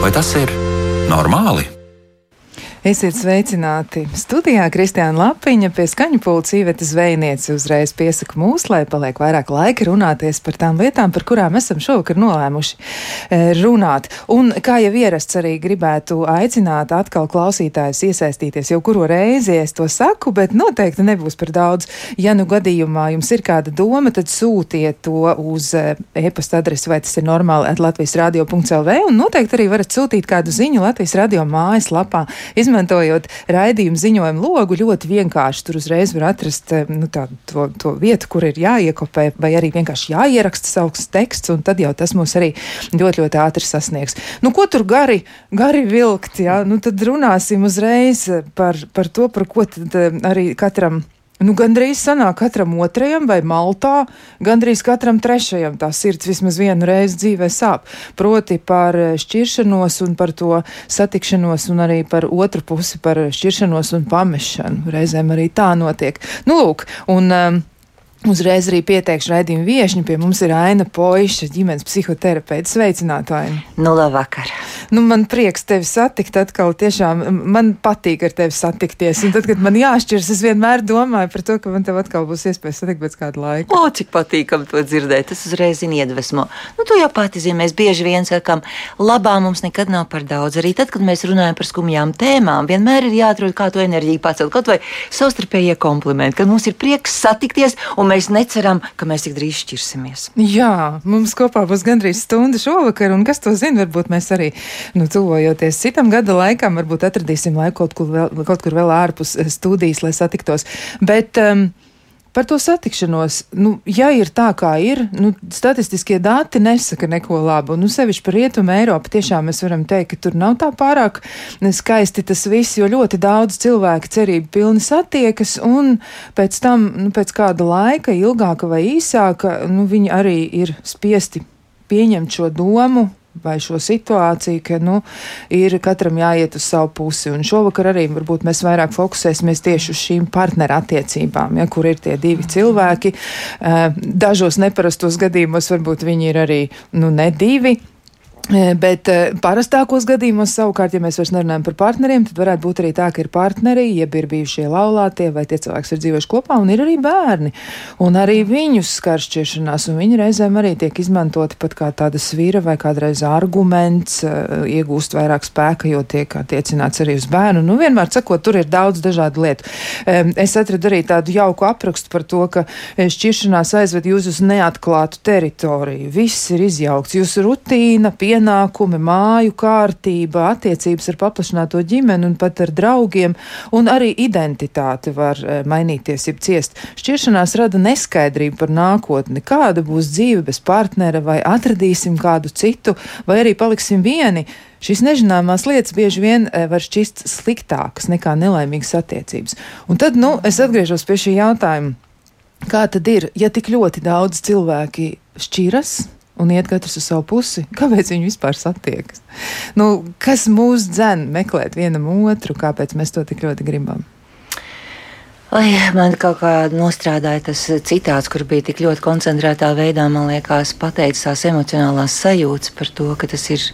Vai tas ir normāli? Esiet sveicināti! Studijā Kristiāna Lapiņa pie skaņu pulca īveta zvejniece uzreiz piesaka mūs, lai paliek vairāk laika runāties par tām lietām, par kurām esam šovakar nolēmuši e, runāt. Un, kā jau ierasts, arī gribētu aicināt atkal klausītājus iesaistīties jau kuro reizi es to saku, bet noteikti nebūs par daudz. Ja nu gadījumā jums ir kāda doma, tad sūtiet to uz e, e-pasta adresi, vai tas ir normāli at Latvijas radio.lv, un noteikti arī varat sūtīt kādu ziņu Latvijas radio mājaslapā izmantojot raidījumu ziņojumu logu, ļoti vienkārši tur uzreiz var atrast eh, nu, tā, to, to vietu, kur ir jāiekopē, vai arī vienkārši jāieraksta savs teksts, un tad jau tas mūs arī ļoti, ļoti ātri sasniegs. Nu, ko tur gari, gari vilkt, jā? Nu, tad runāsim uzreiz par, par to, par ko tad eh, arī katram Nu, gandrīz sanāk katram otrajam vai maltā, gandrīz katram trešajam tā sirds vismaz vienu reizi dzīvē sāp. Proti par eh, šķiršanos un par to satikšanos un arī par otru pusi par šķiršanos un pamešanu. Reizēm arī tā notiek. Nu, lūk, un, um, Uzreiz arī pieteikšu raidījumu viešņu. Pie mums ir Aina Poiša, ģimenes psihoterapeite. Sveicināta, Aina! Nu, labvakar! Nu, man prieks tevi satikt atkal. Tiešām man patīk ar tevi satikties. Un tad, kad man jāšķiras, es vienmēr domāju par to, ka man tev atkal būs iespēja satikt pēc kāda laika. O, cik patīkam to dzirdēt! Tas uzreiz ir iedvesmo. Nu, tu jau pati zini, mēs bieži vien sakām, labā mums nekad nav par daudz. Arī tad, kad mēs runājam par skumjām tēmām, vienmēr ir jāatrod kā to enerģiju pacelt. Kaut vai savstarpējie komplimenti, kad mums ir prieks satikties mēs neceram, ka mēs tik drīz šķirsimies. Jā, mums kopā būs gandrīz stunda šovakar, un kas to zina, varbūt mēs arī, nu, tuvojoties citam gada laikam, varbūt atradīsim laiku kaut kur vēl, kaut kur vēl ārpus studijas, lai satiktos. Bet, um, Par to satikšanos, nu, ja ir tā, kā ir, nu, statistiskie dati nesaka neko labu. Nu, sevišķi par rietumu Eiropu tiešām mēs varam teikt, ka tur nav tā pārāk skaisti tas viss, jo ļoti daudz cilvēku cerību pilni satiekas, un pēc tam, nu, pēc kāda laika, ilgāka vai īsāka, nu, viņi arī ir spiesti pieņemt šo domu, vai šo situāciju, ka nu, ir katram jāiet uz savu pusi. Un šovakar arī varbūt mēs vairāk fokusēsimies tieši uz šīm partnerattiecībām, ja, kur ir tie divi cilvēki. Eh, dažos neparastos gadījumos varbūt viņi ir arī nu, ne divi. E, bet e, parastākos gadījumos, savukārt, ja mēs vairs nerunājam par partneriem, tad varētu būt arī tā, ka ir partneri, jeb ir bijušie laulātie, vai tie cilvēki ir dzīvojuši kopā, un ir arī bērni. Un arī viņus skar šķiršanās, un viņi reizēm arī tiek izmantoti pat kā tāda svīra vai kādreiz arguments, e, iegūst vairāk spēka, jo tiek attiecināts arī uz bērnu. Nu, vienmēr sakot, tur ir daudz dažādu lietu. Es atradu arī tādu jauku aprakstu par to, ka šķiršanās aizved jūs uz neatklātu teritoriju. Viss ir izjaukts, jūsu rutīna, pie pienākumi, māju kārtība, attiecības ar paplašināto ģimeni un pat ar draugiem, un arī identitāte var eh, mainīties, jeb ciest. Šķiršanās rada neskaidrību par nākotni, kāda būs dzīve bez partnera, vai atradīsim kādu citu, vai arī paliksim vieni. Šīs nezināmās lietas bieži vien eh, var šķist sliktākas nekā nelaimīgas attiecības. Un tad, nu, es atgriežos pie šī jautājuma. Kā tad ir, ja tik ļoti daudz cilvēki šķiras, un iet katrs uz savu pusi. Kāpēc viņi vispār satiekas? Nu, kas mūs dzen meklēt vienam otru, kāpēc mēs to tik ļoti gribam? Lai man kaut kā nostrādāja tas citāts, kur bija tik ļoti koncentrētā veidā, man liekas, pateicis tās emocionālās sajūtas par to, ka tas ir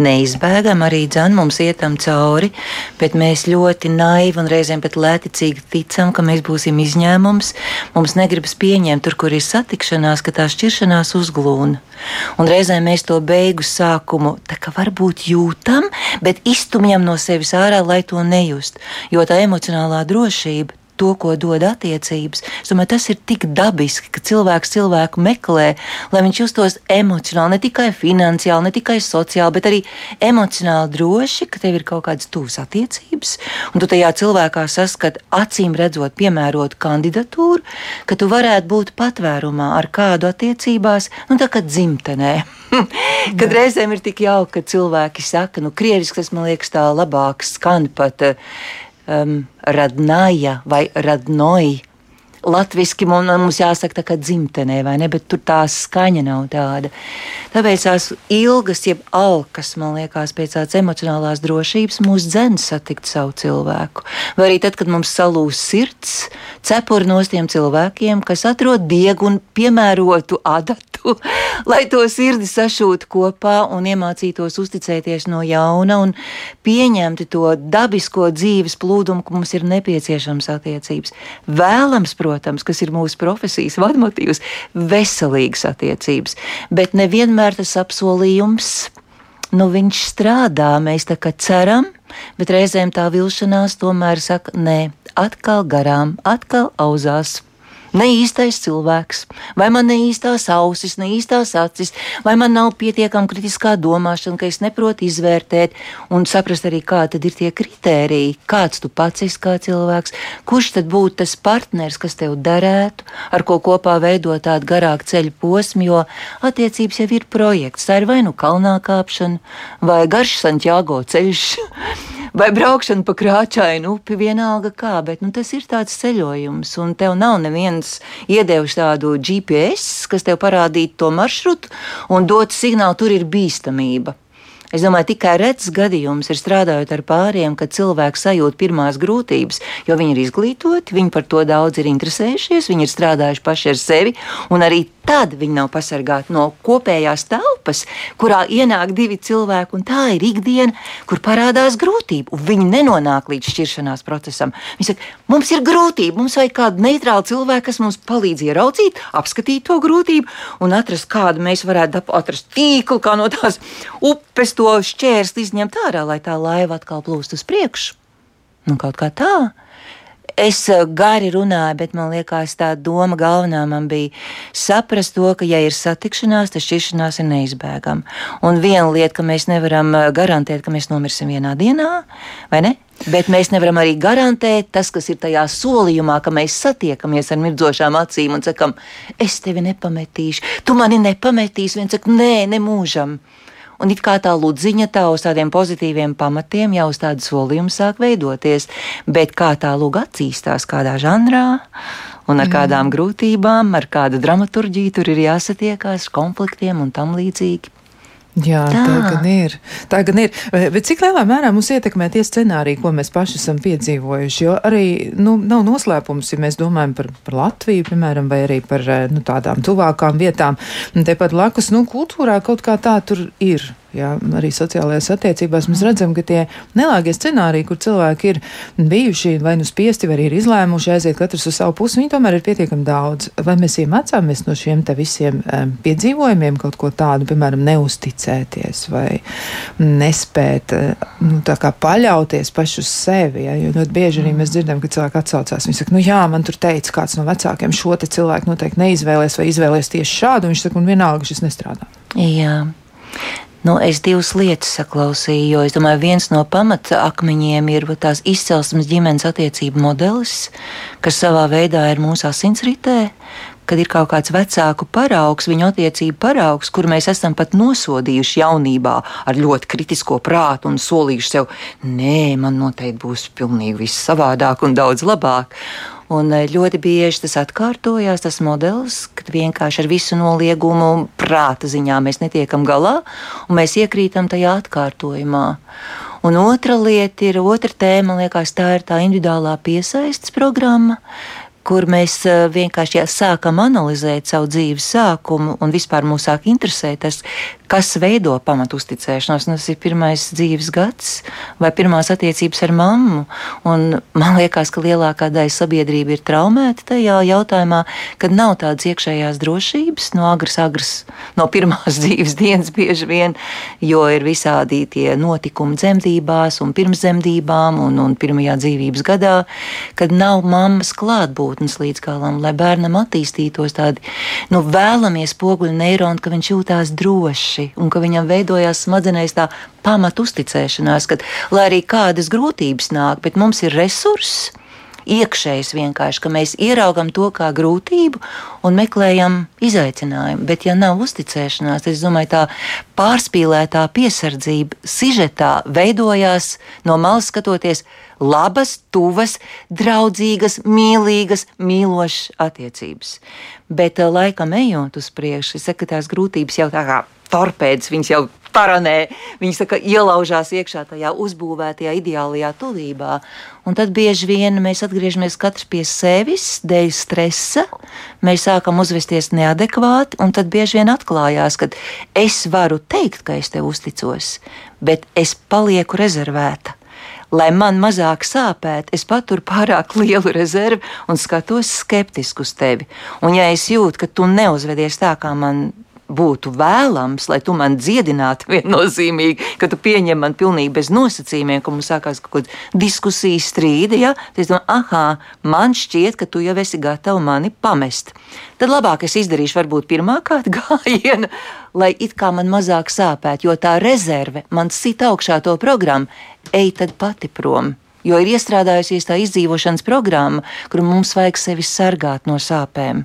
neizbēgami arī dzan mums ietam cauri, bet mēs ļoti naivi un reizēm pat lēticīgi ticam, ka mēs būsim izņēmums. Mums negribas pieņemt tur, kur ir satikšanās, ka tā šķiršanās uzglūna. Un reizēm mēs to beigu sākumu tā kā varbūt jūtam, bet iztumjam no sevis ārā, lai to nejust. Jo tā emocionālā drošība to, ko dod attiecības. Es domāju, tas ir tik dabiski, ka cilvēks cilvēku meklē, lai viņš justos emocionāli, ne tikai finansiāli, ne tikai sociāli, bet arī emocionāli droši, ka tev ir kaut kādas tuvas attiecības, un tu tajā cilvēkā saskat acīm redzot piemērotu kandidatūru, ka tu varētu būt patvērumā ar kādu attiecībās, nu tā kā dzimtenē. Kad reizēm ir tik jauki, ka cilvēki saka, nu, krieviski tas man liekas tā labāk skan pat. Uh, um, radnāja vai radnoja. Latvijasiski mums jāsaka kā dzimtenē, vai ne? Bet tur tā skaņa nav tāda. Tāpēc tās ilgas, jeb alkas, man liekas, pēc tādas emocionālās drošības mūs dzēns satikt savu cilvēku. Vai arī tad, kad mums salūz sirds, cepuri no tiem cilvēkiem, kas atrod diegu un piemērotu adatu to, lai to sirdi sašūtu kopā un iemācītos uzticēties no jauna un pieņemtu to dabisko dzīves plūdumu, ka mums ir nepieciešams attiecības. Vēlams, protams, kas ir mūsu profesijas vadmotīvs, veselīgas attiecības, bet nevienmēr tas apsolījums. Nu, viņš strādā, mēs tā kā ceram, bet reizēm tā vilšanās tomēr saka, nē, atkal garām, atkal auzās ne īstais cilvēks, vai man ne īstās ausis, ne īstās acis, vai man nav pietiekama kritiskā domāšana, ka es neprotu izvērtēt un saprast arī, kādi ir tie kritēriji, kāds tu pats esi kā cilvēks, kurš tad būtu tas partners, kas tev derētu, ar ko kopā veidot tādu garāku ceļu posmu, jo attiecības jau ir projekts. Tā ir vai nu kalnā kāpšana, vai garš Santiago ceļš. Vai braukšana pa krāčainu upi, vienalga kā, bet nu, tas ir tāds ceļojums, un tev nav neviens iedevis tādu GPS, kas tev parādītu to maršrutu un dot signālu, tur ir bīstamība. Es domāju, tikai rets gadījums ir strādājot ar pāriem, kad cilvēks sajūt pirmās grūtības, jo viņi ir izglītoti, viņi par to daudz ir interesējušies, viņi ir strādājuši paši ar sevi, un arī tad viņi nav pasargāti no kopējās telpas, kurā ienāk divi cilvēki, un tā ir ikdiena, kur parādās grūtība. Viņi nenonāk līdz šķiršanās procesam. Viņi saka, mums ir grūtība, mums vajag kādu neitrālu cilvēku, kas mums palīdz ieraudzīt, apskatīt to grūtību un atrast kādu mēs varētu atrast tīklu, kā no tās upes to šķērsli izņemt ārā, lai tā laiva atkal plūst uz priekšu. Nu, kaut kā tā. Es eh, gari runāju, bet man liekas, tā doma galvenā man bija saprast to, ka, ja ir satikšanās, tad šķiršanās ir neizbēgama. Un viena lieta, ka mēs nevaram eh, garantēt, ka mēs nomirsim vienā dienā, vai ne? Bet mēs nevaram arī garantēt tas, kas ir tajā solījumā, ka mēs satiekamies ar mirdzošām acīm un sakam, es tevi nepametīšu, tu mani nepametīsi. Viens saka, nē, nemūžam. Un it kā tā ludziņa tā uz tādiem pozitīviem pamatiem jau uz tādu solījumu sāk veidoties, bet kā tā lūga attīstās kādā žanrā un ar mm. kādām grūtībām, ar kādu dramaturģiju tur ir jāsatiekās, konfliktiem un tam līdzīgi. Jā, tā. tā gan ir. Tā gan ir. Bet cik lielā mērā mums ietekmē tie scenāriji, ko mēs paši esam piedzīvojuši? Jo arī nu, nav noslēpums, ja mēs domājam par, par Latviju, piemēram, vai arī par nu, tādām tuvākām vietām. Tepat blakus, nu, kultūrā kaut kā tā tur ir. Jā, arī sociālajās attiecībās mēs redzam, ka tie nelāgie scenāriji, kur cilvēki ir bijuši vai nu spiesti, vai arī ir izlēmuši aiziet katrs uz savu pusi, viņi tomēr ir pietiekami daudz. Vai mēs iemācāmies no šiem te visiem um, piedzīvojumiem kaut ko tādu, piemēram, neusticēties vai nespēt nu, paļauties paši uz sevi? Ja? Jo ļoti bieži arī mēs dzirdam, ka cilvēki atsaucās. Viņi saka, nu jā, man tur teica kāds no vecākiem, šo te cilvēku noteikti neizvēlēs vai izvēlēs tieši šādu. Viņš saka, un vienalga šis nestrādā. Jā. Nu, es divas lietas saklausīju, jo es domāju, viens no pamatakmeņiem ir tās izcelsmes ģimenes attiecību modelis, kas savā veidā ir mūsu asinsritē, kad ir kaut kāds vecāku paraugs, viņu attiecību paraugs, kur mēs esam pat nosodījuši jaunībā ar ļoti kritisko prātu un solījuši sev, nē, man noteikti būs pilnīgi viss savādāk un daudz labāk. Un eh, ļoti bieži tas atkārtojās, tas modelis, kad vienkārši ar visu noliegumu prāta ziņā mēs netiekam galā un mēs iekrītam tajā atkārtojumā. Un otra lieta ir, otra tēma, liekas, tā ir tā individuālā piesaistes programma, kur mēs eh, vienkārši sākam analizēt savu dzīves sākumu un vispār mūs sāk interesēt tas, kas veido pamatu uzticēšanos. Tas ir pirmais dzīves gads vai pirmās attiecības ar mammu. Un man liekas, ka lielākā daļa sabiedrība ir traumēta tajā jautājumā, kad nav tādas iekšējās drošības no agras, agras, no pirmās dzīves dienas bieži vien, jo ir visādi tie notikumi dzemdībās un pirms dzemdībām un, un pirmajā dzīvības gadā, kad nav mammas klātbūtnes līdz galam, lai bērnam attīstītos tādi nu, vēlamies spoguļu neironi, ka viņš jūtās droši un ka viņam veidojās smadzenēs tā pamatu uzticēšanās, ka lai arī kādas grūtības nāk, bet mums ir resurss. Iekšējs vienkārši, ka mēs ieraugam to kā grūtību un meklējam izaicinājumu. Bet, ja nav uzticēšanās, es domāju, tā pārspīlētā piesardzība sižetā veidojās no malas skatoties labas, tuvas, draudzīgas, mīlīgas, mīlošas attiecības. Bet eh, laikam ejot uz priekšu, es saku, ka tās grūtības jau tā kā torpēdas, viņas jau staranē. Viņas tā kā ielaužās iekšā tajā uzbūvētajā ideālajā tuvībā. Un tad bieži vien mēs atgriežamies katrs pie sevis, dēļ stresa. Mēs sākam uzvesties neadekvāti, un tad bieži vien atklājās, ka es varu teikt, ka es tev uzticos, bet es palieku rezervēta lai man mazāk sāpētu, es paturu pārāk lielu rezervi un skatos skeptiski uz tevi. Un, ja es jūtu, ka tu neuzvedies tā, kā man būtu vēlams, lai tu man dziedinātu viennozīmīgi, ka tu pieņem man pilnīgi bez nosacījumiem, ka mums sākās kaut kāda diskusija, strīdi. Ja? Tad es domāju, ah, man šķiet, ka tu jau esi gatava mani pamest. Tad labāk es izdarīšu varbūt pirmā kārta gājienu, lai it kā man mazāk sāpētu, jo tā rezerve man sit augšā to programmu, ej tad pati prom. Jo ir iestrādājusies tā izdzīvošanas programma, kur mums vajag sevi sargāt no sāpēm.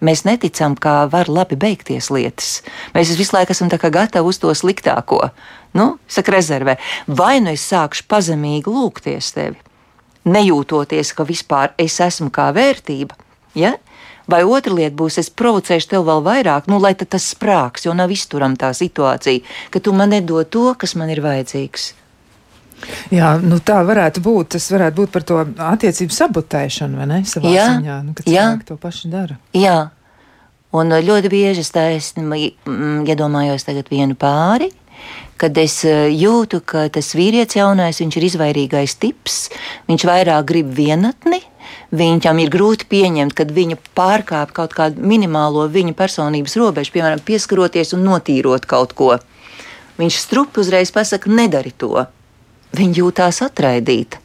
Mēs neticam, kā var labi beigties lietas. Mēs visu laiku esam gatavi uz to sliktāko. Nu, saka, rezervē. Vai nu es sākšu pazemīgi lūgties tevi, nejūtoties, ka vispār es esmu kā vērtība. Ja? Vai otra lieta būs, es provocēšu tevi vēl vairāk, nu, lai tas sprāgs, jo nav izturama tā situācija, ka tu man nedod to, kas man ir vajadzīgs. Jā, nu tā varētu būt. Tas varētu būt par to attiecību sabotēšanu, vai ne? Savā jā, ziņā, nu, kad jā. cilvēki to paši dara. Jā, un ļoti bieži es taisnu iedomājos tagad vienu pāri, kad es e, jūtu, ka tas vīrietis jaunais, viņš ir izvairīgais tips, viņš vairāk grib vienatni, Viņam ir grūti pieņemt, kad viņa pārkāpj kaut kādu minimālo viņa personības robežu, piemēram, pieskaroties un notīrot kaut ko. Viņš strupi uzreiz pasakā, nedari to viņa jūtās atraidīta.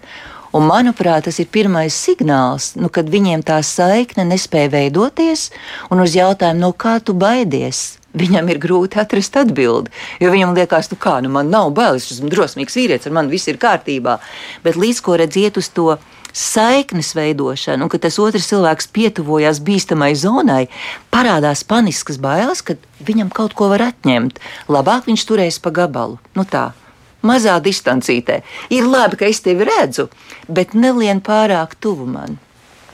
Un, manuprāt, tas ir pirmais signāls, nu, kad viņiem tā saikne nespēja veidoties, un uz jautājumu, no kā tu baidies, viņam ir grūti atrast atbildi. Jo viņam liekas, nu kā, nu man nav bailes, es esmu drosmīgs vīrietis, ar mani viss ir kārtībā. Bet līdz ko redziet uz to saiknes veidošanu, un kad tas otrs cilvēks pietuvojas bīstamai zonai, parādās paniskas bailes, ka viņam kaut ko var atņemt. Labāk viņš turēs pa gabalu. Nu tā mazā distancītē. Ir labi, ka es tevi redzu, bet nelien pārāk tuvu man.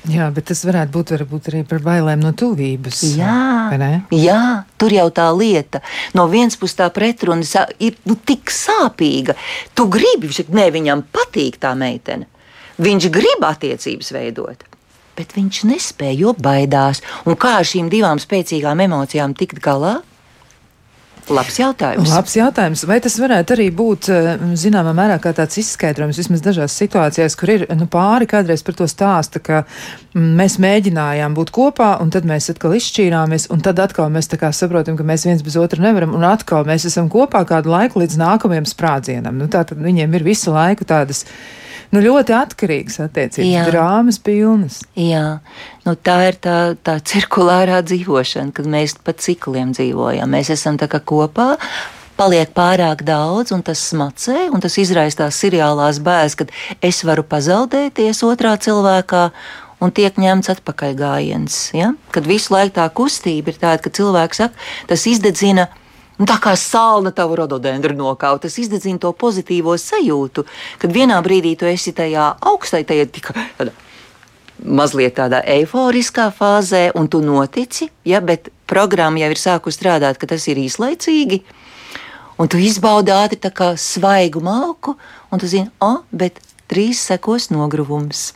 Jā, bet tas varētu būt varbūt arī par bailēm no tuvības. Jā, jā, tur jau tā lieta. No vienas puses tā pretruna ir nu, tik sāpīga. Tu gribi, ne viņam patīk tā meitene. Viņš grib attiecības veidot. Bet viņš nespēja, jo baidās. Un kā ar šīm divām spēcīgām emocijām tikt galā? Labs jautājums. Labs jautājums. Vai tas varētu arī būt eh, zināmā mērā kā tāds izskaidrojums vismaz dažās situācijās, kur ir nu, pāri kādreiz par to stāsta, ka mm, mēs mēģinājām būt kopā, un tad mēs atkal izšķīrāmies, un tad atkal mēs saprotam, ka mēs viens bez otra nevaram, un atkal mēs esam kopā kādu laiku līdz nākamajam sprādzienam. Nu, tā tad viņiem ir visu laiku tādas nu, ļoti atkarīgas attiecības, Jā. drāmas pilnas. Jā, nu, tā ir tā, tā cirkulārā dzīvošana, kad mēs pa cikliem dzīvojam. Mēs esam tā kā kopā. Paliek pārāk daudz, un tas smacē, un tas izraisa tās seriālās bēdas, kad es varu pazaudēties otrā cilvēkā, un tiek ņemts atpakaļ gājiens. Ja? Kad visu laiku tā kustība ir tāda, ka cilvēks saka, tas izdedzina tā kā sāla tavu rododendru nokaut, tas izdedzina to pozitīvo sajūtu, kad vienā brīdī tu esi tajā augstai, tajā tik tādā mazliet tādā eiforiskā fāzē, un tu notici, ja, bet programma jau ir sākusi strādāt, ka tas ir īslaicīgi. Un tu izbaudi ātri tā kā svaigu malku, un tu zini, oh, bet drīz sekos nogruvums.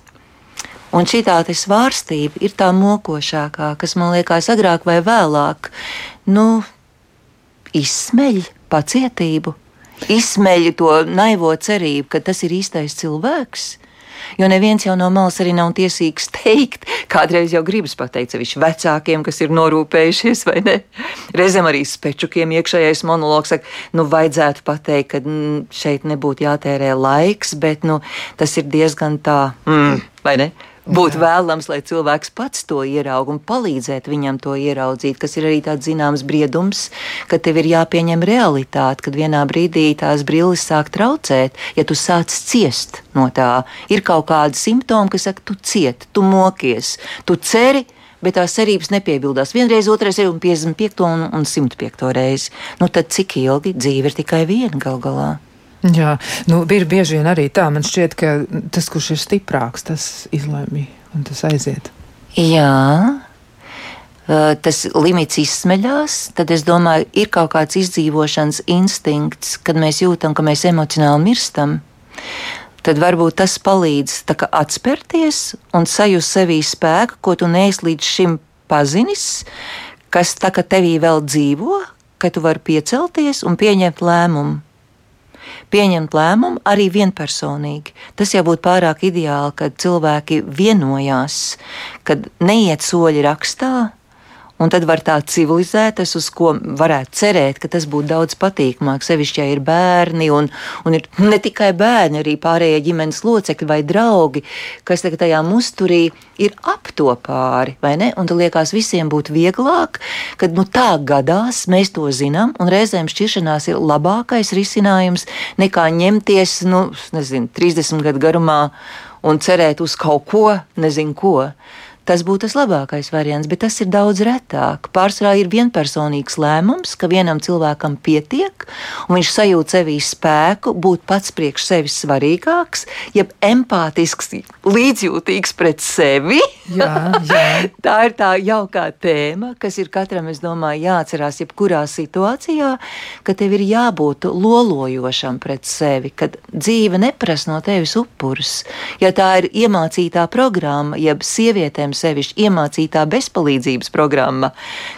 Un šī tāda svārstība ir tā mokošākā, kas man liekas agrāk vai vēlāk. Nu, izsmeļ pacietību, izsmeļ to naivo cerību, ka tas ir īstais cilvēks. Jo neviens jau no malas arī nav tiesīgs teikt, kādreiz jau gribas pateikt sevišķi vecākiem, kas ir norūpējušies, vai ne? Reizēm arī spečukiem iekšējais monologs saka, nu, vajadzētu pateikt, ka mm, šeit nebūtu jātērē laiks, bet nu, tas ir diezgan tā, mm, vai ne? Būtu vēlams, lai cilvēks pats to ieraudzītu un palīdzētu viņam to ieraudzīt, kas ir arī tāds zināms briedums, ka tev ir jāpieņem realitāte, kad vienā brīdī tās brilles sāk traucēt, ja tu sāc ciest no tā. Ir kaut kādi simptomi, kas saka, tu cieti, tu mokies, tu ceri, bet tās cerības nepiebildās. Vienreiz, otrais ir un 55 un, un 105 reizi. Nu, tad cik ilgi dzīve ir tikai viena gal galā? Jā, nu, ir bieži vien arī tā. Man šķiet, ka tas, kurš ir stiprāks, tas izlēmj un tas aiziet. Jā. tas limits izsmeļās, tad es domāju, ir kaut kāds izdzīvošanas instinkts, kad mēs jūtam, ka mēs emocionāli mirstam. Tad varbūt tas palīdz atspērties un sajust sevī spēku, ko tu neesi līdz šim pazinis, kas tā kā tevī vēl dzīvo, ka tu vari piecelties un pieņemt lēmumu. Pieņemt lēmumu arī vienpersonīgi. Tas jau būtu pārāk ideāli, kad cilvēki vienojās, kad neiet soļi rakstā, Un tad var tā civilizētas, uz ko varētu cerēt, ka tas būtu daudz patīkamāk. Sevišķi, ja ir bērni, un, un ir ne tikai bērni, arī pārējie ģimenes locekļi vai draugi, kas tajā musturī ir ap to pāri. Un tad liekas, visiem būtu vieglāk, kad nu, tā gadās, mēs to zinām, un reizēm šķiršanās ir labākais risinājums nekā ņemties nu, nezinu, 30 gadu garumā un cerēt uz kaut ko, nezinu ko. Tas būtu tas labākais variants, bet tas ir daudz retāk. Pārsvarā ir vienpersonīgs lēmums, ka vienam cilvēkam pietiek, un viņš sajūt sevī spēku būt pats priekš sevis svarīgāks, jeb empātisks, līdzjūtīgs pret sevi. Jā, jā. tā ir tā jaukā tēma, kas ir katram, es domāju, jāatcerās jebkurā situācijā, ka tev ir jābūt lolojošam pret sevi, kad dzīve neprasa no tevis upurus. Ja tā ir iemācītā programma, jeb sievietēm sevišķi iemācītā bezpalīdzības programma,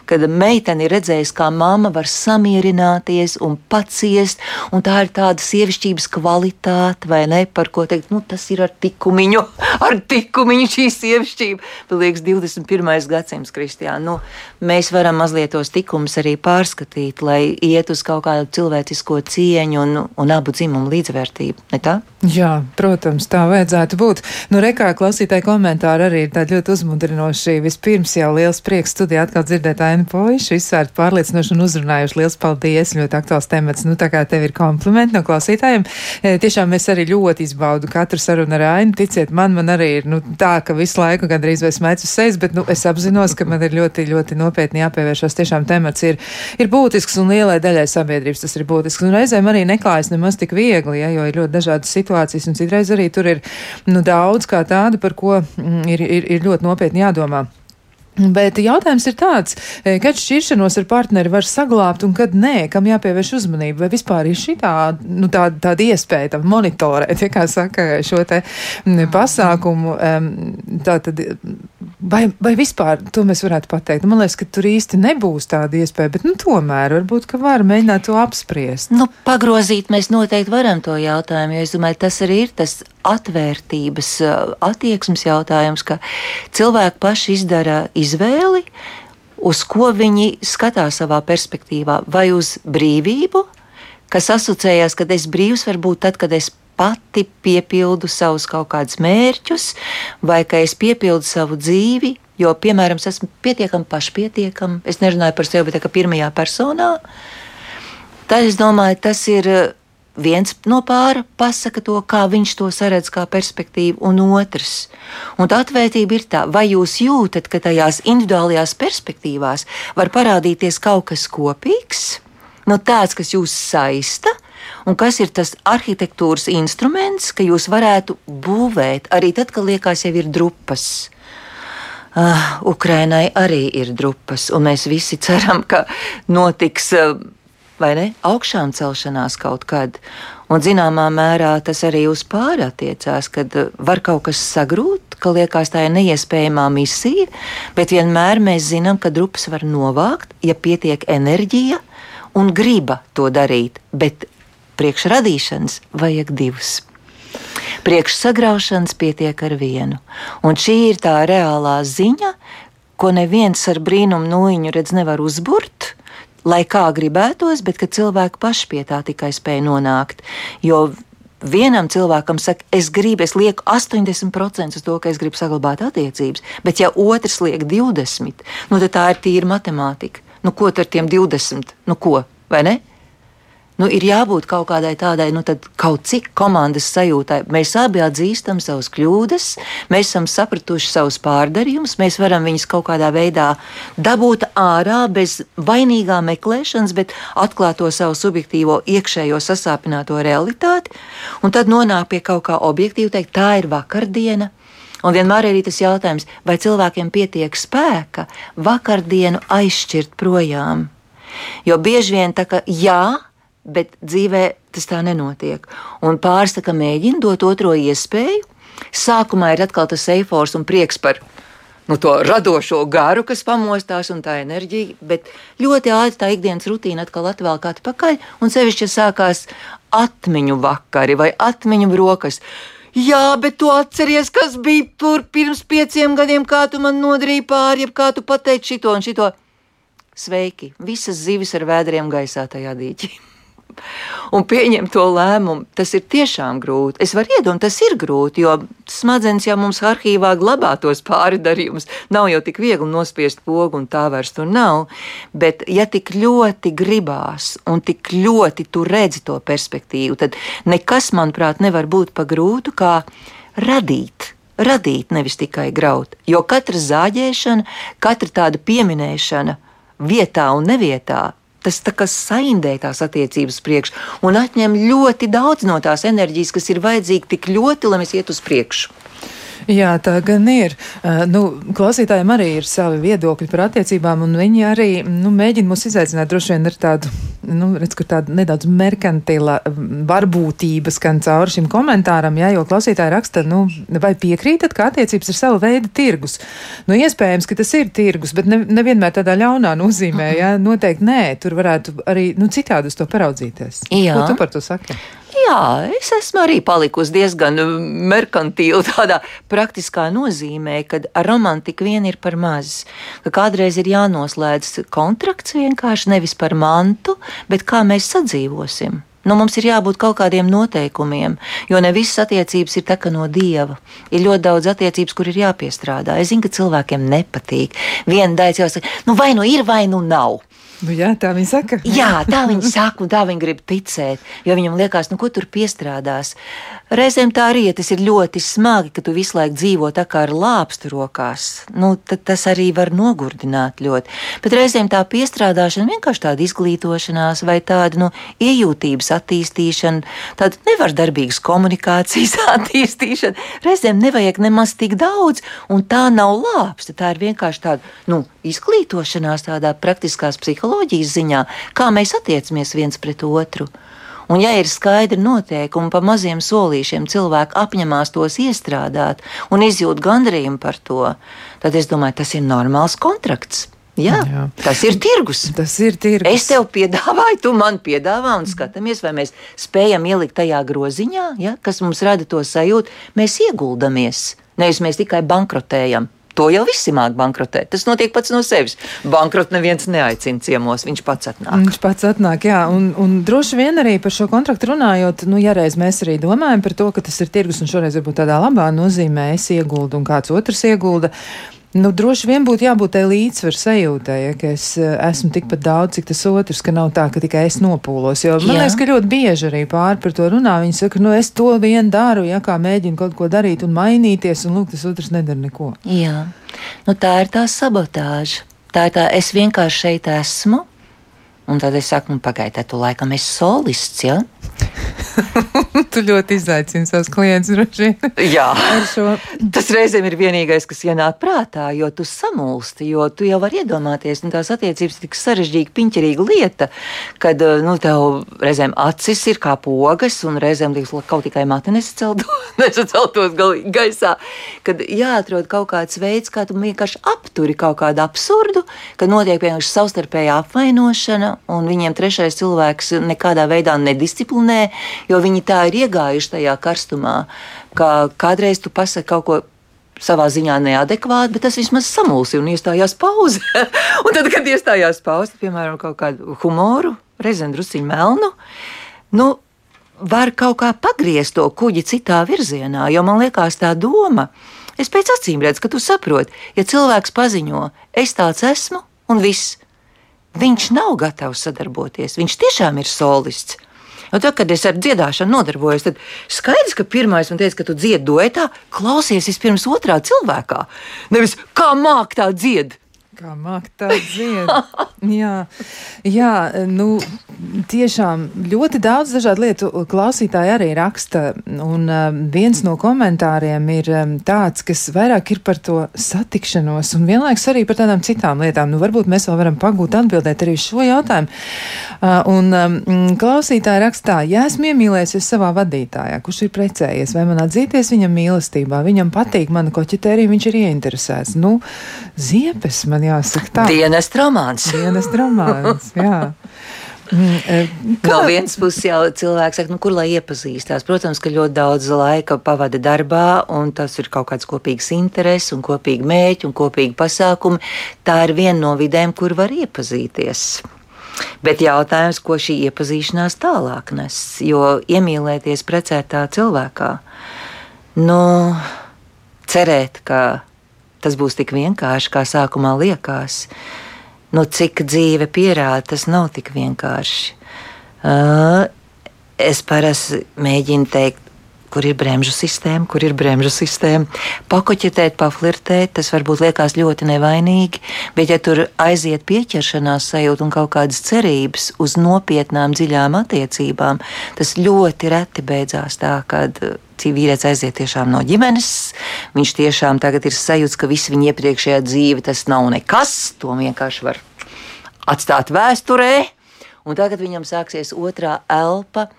kad meitene ir redzējusi, kā mamma var samierināties un paciest, un tā ir tāda sievišķības kvalitāte, vai ne, par ko teikt, nu, tas ir ar tikumiņu, ar tikumiņu šī sievišķība. Man liekas, 21. gadsimts, Kristijā, nu, mēs varam mazliet tos tikumus arī pārskatīt, lai iet uz kaut kādu cilvēcisko cieņu un, un abu dzimumu līdzvērtību, ne tā? Jā, protams, tā vajadzētu būt. Nu, rekā klausītāji komentāri arī ir tādi ļoti uzmundrinoši. Vispirms jau liels prieks studijā atkal dzirdēt Ainu Poišu, izsvērt pārliecinoši un uzrunājuši. Liels paldies, ļoti aktuāls temats. Nu, tā kā tev ir komplimenti no klausītājiem. E, tiešām es arī ļoti izbaudu katru sarunu ar Ainu. Ticiet man, man arī ir nu, tā, ka visu laiku gandrīz vai smēķu sejas, bet nu, es apzinos, ka man ir ļoti, ļoti nopietni jāpievēršas. Tiešām temats ir, ir būtisks un lielai daļai sabiedrības tas ir būtisks. Un reizēm arī neklājas nemaz tik viegli, ja, jo ir ļoti dažādas situācijas situācijas, un citreiz arī tur ir nu, daudz kā tādu, par ko mm, ir, ir, ir ļoti nopietni jādomā. Bet jautājums ir tāds, e, kad šķiršanos ar partneri var saglabāt un kad nē, kam jāpievērš uzmanība, vai vispār ir šī tā, nu, tā, tāda iespēja tā monitorēt, ja kā saka, šo te pasākumu. Tā tad, vai, vai vispār to mēs varētu pateikt? Man liekas, ka tur īsti nebūs tāda iespēja, bet nu, tomēr varbūt, ka var mēģināt to apspriest. Nu, pagrozīt mēs noteikti varam to jautājumu, jo es domāju, tas arī ir tas atvērtības, attieksmes jautājums, ka cilvēki paši izdara izvēli, uz ko viņi skatās savā perspektīvā, vai uz brīvību, kas asociējās, ka es brīvs var būt tad, kad es pati piepildu savus kaut kādus mērķus, vai ka es piepildu savu dzīvi. Jo, piemēram, es esmu pietiekami pašpietiekami, es nerunāju par sevi, bet kā pirmajā personā. Tad es domāju, tas ir viens no pāra pasaka to, kā viņš to saredz kā perspektīvu, un otrs. Un tā atvērtība ir tā, vai jūs jūtat, ka tajās individuālajās perspektīvās var parādīties kaut kas kopīgs, no tāds, kas jūs saista. Un kas ir tas arhitektūras instruments, ka jūs varētu būvēt arī tad, kad liekas, jau ir drupas? Uh, Ukrainai arī ir drupas, un mēs visi ceram, ka notiks uh, vai ne, augšām celšanās kaut kad. Un zināmā mērā tas arī uz pāri attiecās, kad uh, var kaut kas sagrūt, ka liekas tā ir neiespējamā misija, bet vienmēr mēs zinām, ka drupas var novākt, ja pietiek enerģija un griba to darīt, bet priekšradīšanas vajag divus. Priekšsagraušanas pietiek ar vienu. Un šī ir tā reālā ziņa, ko neviens ar brīnumu nūjiņu redz nevar uzburt, lai kā gribētos, bet ka cilvēki paši pie tā tikai spēj nonākt. Jo vienam cilvēkam saka, es gribu, es lieku 80% uz to, ka es gribu saglabāt attiecības, bet ja otrs liek 20%, nu tad tā ir tīra matemātika. Nu, ko ar tiem 20? Nu, ko, vai ne? Nu, ir jābūt kaut kādai tādai, nu, kaut cik komandas sajūtai. Mēs abi atzīstam savus kļūdas, mēs esam sapratuši savus pārdarījumus, mēs varam viņus kaut kādā veidā dabūt ārā bez vainīgā meklēšanas, bet atklāt to savu subjektīvo iekšējo sasāpināto realitāti, un tad nonākt pie kaut kā objektīva, teikt, tā ir vakardiena. Un vienmēr ir tas jautājums, vai cilvēkiem pietiek spēka vakardienu aizšķirt projām. Jo bieži vien tā kā jā, bet dzīvē tas tā nenotiek. Un kā mēģina dot otro iespēju. Sākumā ir atkal tas eifors un prieks par nu, to radošo garu, kas pamostās, un tā enerģija, bet ļoti ātri tā ikdienas rutīna atkal atvēl kā atpakaļ, un sevišķi, sākās atmiņu vakari vai atmiņu brokas. Jā, bet tu atceries, kas bija tur pirms pieciem gadiem, kā tu man nodarīji pāri, jeb kā tu pateici šito un šito. Sveiki! Visas zivis ar vēdriem gaisā tajā dīķī un pieņemt to lēmumu, tas ir tiešām grūti. Es varu iedomāties, tas ir grūti, jo smadzenes jau mums arhīvā glabā tos pāri darījumus. Nav jau tik viegli nospiest pogu, un tā vairs tur nav. Bet, ja tik ļoti gribās, un tik ļoti tu redzi to perspektīvu, tad nekas, manuprāt, nevar būt pa grūtu kā radīt radīt, nevis tikai graut. Jo katra zāģēšana, katra tāda pieminēšana vietā un nevietā tas tā kā saindē tās attiecības priekš un atņem ļoti daudz no tās enerģijas, kas ir vajadzīga tik ļoti, lai mēs iet uz priekšu. Jā, tā gan ir. Uh, nu, klausītājiem arī ir savi viedokļi par attiecībām, un viņi arī nu, mēģina mūs izaicināt droši vien ar tādu, nu, redz, kur tāda nedaudz merkantila varbūtība skan cauri šim komentāram, jā, jo klausītāji raksta, nu, vai piekrītat, ka attiecības ir sava veida tirgus? Nu, iespējams, ka tas ir tirgus, bet ne, nevienmēr tādā ļaunā nozīmē, jā, noteikti nē, tur varētu arī, nu, citādi uz to paraudzīties. Jā. Ko tu par to saki? Jā, es esmu arī palikusi diezgan merkantīla tādā praktiskā nozīmē, ka romantika vien ir par maz. Ka kādreiz ir jānoslēdz kontrakts vienkārši nevis par mantu, bet kā mēs sadzīvosim. Nu, mums ir jābūt kaut kādiem noteikumiem, jo ne visas attiecības ir tā kā no dieva. Ir ļoti daudz attiecības, kur ir jāpiestrādā. Es zinu, ka cilvēkiem nepatīk. Viena daļa jau saka, nu vai nu ir, vai nu nav. Nu, jā, tā viņi saka. jā, tā viņi saka, un tā viņi grib ticēt. Jo viņam liekas, nu, ko tur piestrādās. Reizēm tā arī ja tas ir ļoti smagi, ka tu visu laiku dzīvo tā kā ar lāpstu rokās. Nu, tas arī var nogurdināt ļoti. Bet reizēm tā piestrādāšana, vienkārši tāda izglītošanās vai tāda nu, iejūtības attīstīšana, tāda nevardarbīgas komunikācijas attīstīšana. Reizēm nevajag nemaz tik daudz, un tā nav lāpsta. Tā ir vienkārši tāda nu, izglītošanās, tādā praktiskās psiholoģijas ziņā, kā mēs attiecamies viens pret otru. Un, ja ir skaidri noteikumi, pa maziem solīšiem cilvēki apņemās tos iestrādāt un izjūt gandarījumu par to, tad es domāju, tas ir normāls kontrakts. Jā, Jā, tas ir tirgus. Tas ir tirgus. Es tev piedāvāju, tu man piedāvā un skatāmies, vai mēs spējam ielikt tajā groziņā, ja, kas mums rada to sajūtu. Mēs ieguldamies, nevis mēs tikai bankrotējam. To jau visi māk bankrotēt. Tas notiek pats no sevis. Bankrot neviens neaicina ciemos, viņš pats atnāk. Viņš pats atnāk, jā. Un, un droši vien arī par šo kontraktu runājot, nu, ja reiz mēs arī domājam par to, ka tas ir tirgus un šoreiz varbūt tādā labā nozīmē es ieguldu un kāds otrs iegulda. Nu, droši vien būtu jābūt tai līdzsvaru sajūtai, ja, ka es eh, esmu tikpat daudz, cik tas otrs, ka nav tā, ka tikai es nopūlos. Jo man Jā. liekas, ka ļoti bieži arī pāri par to runā. Viņi saka, nu es to vien daru, ja kā mēģinu kaut ko darīt un mainīties, un lūk, tas otrs nedara neko. Jā, nu, tā ir tā sabotāža. Tā ir tā, es vienkārši šeit esmu, un tad es saku, nu, pagaidiet, tu laikam esi solists, ja? tu ļoti izaicini savus klientus, droši vien. Jā, tas reizēm ir vienīgais, kas ienāk prātā, jo tu samulsti, jo tu jau vari iedomāties, un tās attiecības ir tik sarežģīta, piņķerīga lieta, kad eh, nu, tev reizēm acis ir kā pogas, un reizēm liekas, ka kaut tikai mati nesaceltos gaisā. Kad jāatrod kaut kāds veids, kā tu vienkārši apturi kaut kādu absurdu, kad notiek vienkārši savstarpēja apvainošana, un viņiem trešais cilvēks nekādā veidā nedisciplinē jo viņi tā ir iegājuši tajā karstumā, ka kādreiz tu pasaki kaut ko savā ziņā neadekvāti, bet tas vismaz samulsi un iestājās pauze. un tad, kad iestājās pauze, piemēram, kaut kādu humoru, reizēm drusciņu melnu, nu, var kaut kā pagriezt to kuģi citā virzienā, jo man liekas tā doma. Es pēc acīm redzu, ka tu saproti, ja cilvēks paziņo, es tāds esmu un viss, viņš nav gatavs sadarboties, viņš tiešām ir solists. Un tad, kad es ar dziedāšanu nodarbojos, tad skaidrs, ka pirmais man teica, ka tu dziedi duetā, klausies vispirms otrā cilvēkā. Nevis kā māk tā dzied. Kā mākt tā dzied. jā, jā, nu, tiešām ļoti daudz dažādu lietu klausītāji arī raksta, un uh, viens no komentāriem ir um, tāds, kas vairāk ir par to satikšanos, un vienlaiks arī par tādām citām lietām. Nu, varbūt mēs vēl varam pagūt atbildēt arī šo jautājumu. Uh, un um, klausītāji rakstā, ja esmu iemīlējies savā vadītājā, kurš ir precējies, vai man atzīties viņam mīlestībā, viņam patīk mana koķetērija, viņš ir ieinteresēts. Nu, ziepes man jāsaka tā. Dienas romāns. Dienas romāns, jā. Mm, eh, kā? No vienas puses jau cilvēks saka, nu, kur lai iepazīstās. Protams, ka ļoti daudz laika pavada darbā, un tas ir kaut kāds kopīgs intereses, un kopīgi mēķi un kopīgi pasākumi. Tā ir viena no vidēm, kur var iepazīties. Bet jautājums, ko šī iepazīšanās tālāk nes, jo iemīlēties precētā cilvēkā, nu, cerēt, ka tas būs tik vienkārši, kā sākumā liekas nu, cik dzīve pierāda, tas nav tik vienkārši. Uh, es parasti mēģinu teikt, kur ir bremžu sistēma, kur ir bremžu sistēma. Pakoķetēt, paflirtēt, tas varbūt liekas ļoti nevainīgi, bet ja tur aiziet pieķeršanās sajūta un kaut kādas cerības uz nopietnām, dziļām attiecībām, tas ļoti reti beidzās tā, kad vīrietis aiziet tiešām no ģimenes. Viņš tiešām tagad ir sajūts, ka viss viņa iepriekšējā dzīve tas nav nekas. To vienkārši var atstāt vēsturē. Un tagad viņam sāksies otrā elpa.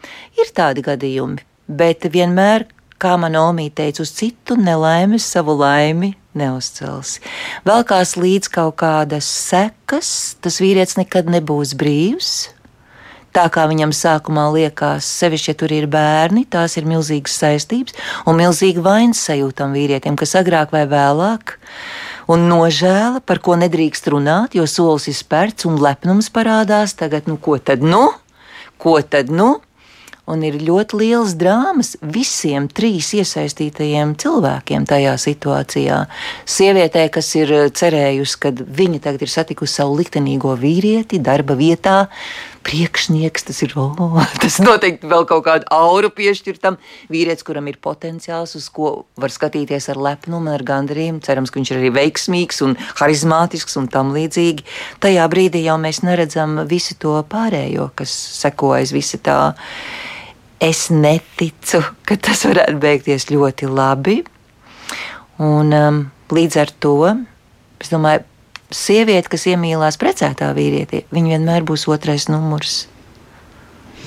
Ir tādi gadījumi, bet vienmēr, kā man omīte teica, uz citu nelaimes savu laimi neuzcels. Vēl kās līdz kaut kādas sekas, tas vīrietis nekad nebūs brīvs tā kā viņam sākumā liekas, sevišķi, ja tur ir bērni, tās ir milzīgas saistības un milzīga vainas sajūtam vīrietim, kas agrāk vai vēlāk. Un nožēla, par ko nedrīkst runāt, jo solis ir spērts un lepnums parādās. Tagad, nu, ko tad nu? Ko tad nu? Un ir ļoti liels drāmas visiem trīs iesaistītajiem cilvēkiem tajā situācijā. Sievietē, kas ir cerējusi, ka viņa tagad ir satikusi savu liktenīgo vīrieti darba vietā, priekšnieks, tas ir, oh, tas noteikti vēl kaut kādu auru piešķirtam. Vīrietis, kuram ir potenciāls, uz ko var skatīties ar lepnumu, ar gandarījumu. Cerams, ka viņš ir arī veiksmīgs un harizmātisks un tam līdzīgi. Tajā brīdī jau mēs neredzam visu to pārējo, kas sekojas visi tā es neticu, ka tas varētu beigties ļoti labi. Un, um, līdz ar to es domāju, sieviete, kas iemīlās precētā vīrietī, viņa vienmēr būs otrais numurs.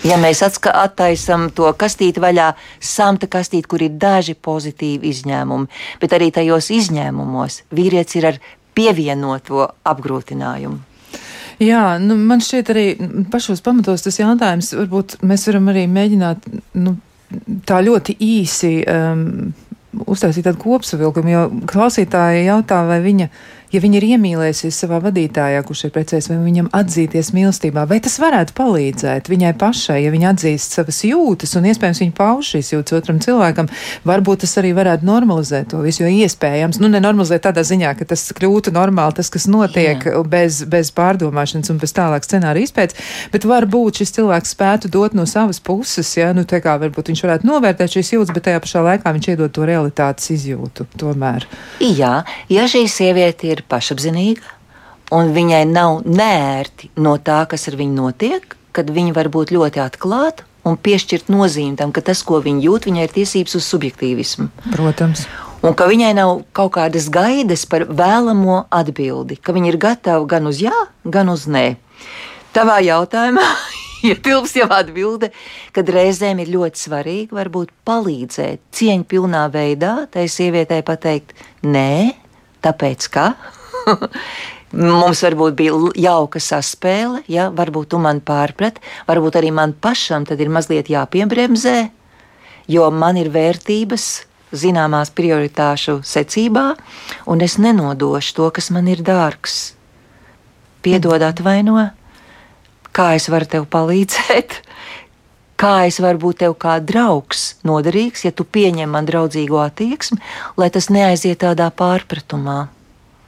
Ja mēs attaisām to kastīti vaļā, samta kastīti, kur ir daži pozitīvi izņēmumi, bet arī tajos izņēmumos vīrietis ir ar pievienoto apgrūtinājumu. Jā, nu, man šķiet arī pašos pamatos tas jautājums, varbūt mēs varam arī mēģināt nu, tā ļoti īsi um, uztaisīt tādu kopsavilkumu, jo klausītāji jautā, vai viņa ja viņa ir iemīlējusies savā vadītājā, kurš ir precējies, vai viņam atzīties mīlestībā, vai tas varētu palīdzēt viņai pašai, ja viņa atzīst savas jūtas un iespējams viņa pauž šīs jūtas otram cilvēkam, varbūt tas arī varētu normalizēt to visu, jo iespējams, nu, nenormalizēt tādā ziņā, ka tas kļūtu normāli, tas, kas notiek Jā. bez, bez pārdomāšanas un bez tālāk scenārija izpētes, bet varbūt šis cilvēks spētu dot no savas puses, ja, nu, tā kā varbūt viņš varētu novērtēt šīs jūtas, bet tajā pašā laikā viņš iedod to realitātes izjūtu tomēr. Jā, ja šī sieviete ir ir pašapziņīga, un viņai nav nērti no tā, kas ar viņu notiek, kad viņa var būt ļoti atklāta un piešķirt nozīmi tam, ka tas, ko viņa jūt, viņai ir tiesības uz subjektīvismu. Protams. Un ka viņai nav kaut kādas gaidas par vēlamo atbildi, ka viņa ir gatava gan uz jā, gan uz nē. Tavā jautājumā ietilps ja jau atbilde, kad reizēm ir ļoti svarīgi varbūt palīdzēt cieņpilnā veidā tai sievietei pateikt nē, tāpēc ka mums varbūt bija jauka saspēle, ja? Varbūt tu man pārprat, varbūt arī man pašam tad ir mazliet jāpiebremzē, jo man ir vērtības zināmās prioritāšu secībā, un es nenodošu to, kas man ir dārgs. Piedod, atvaino, kā es varu tev palīdzēt, kā es varu būt tev kā draugs noderīgs, ja tu pieņem man draudzīgo attieksmi, lai tas neaiziet tādā pārpratumā.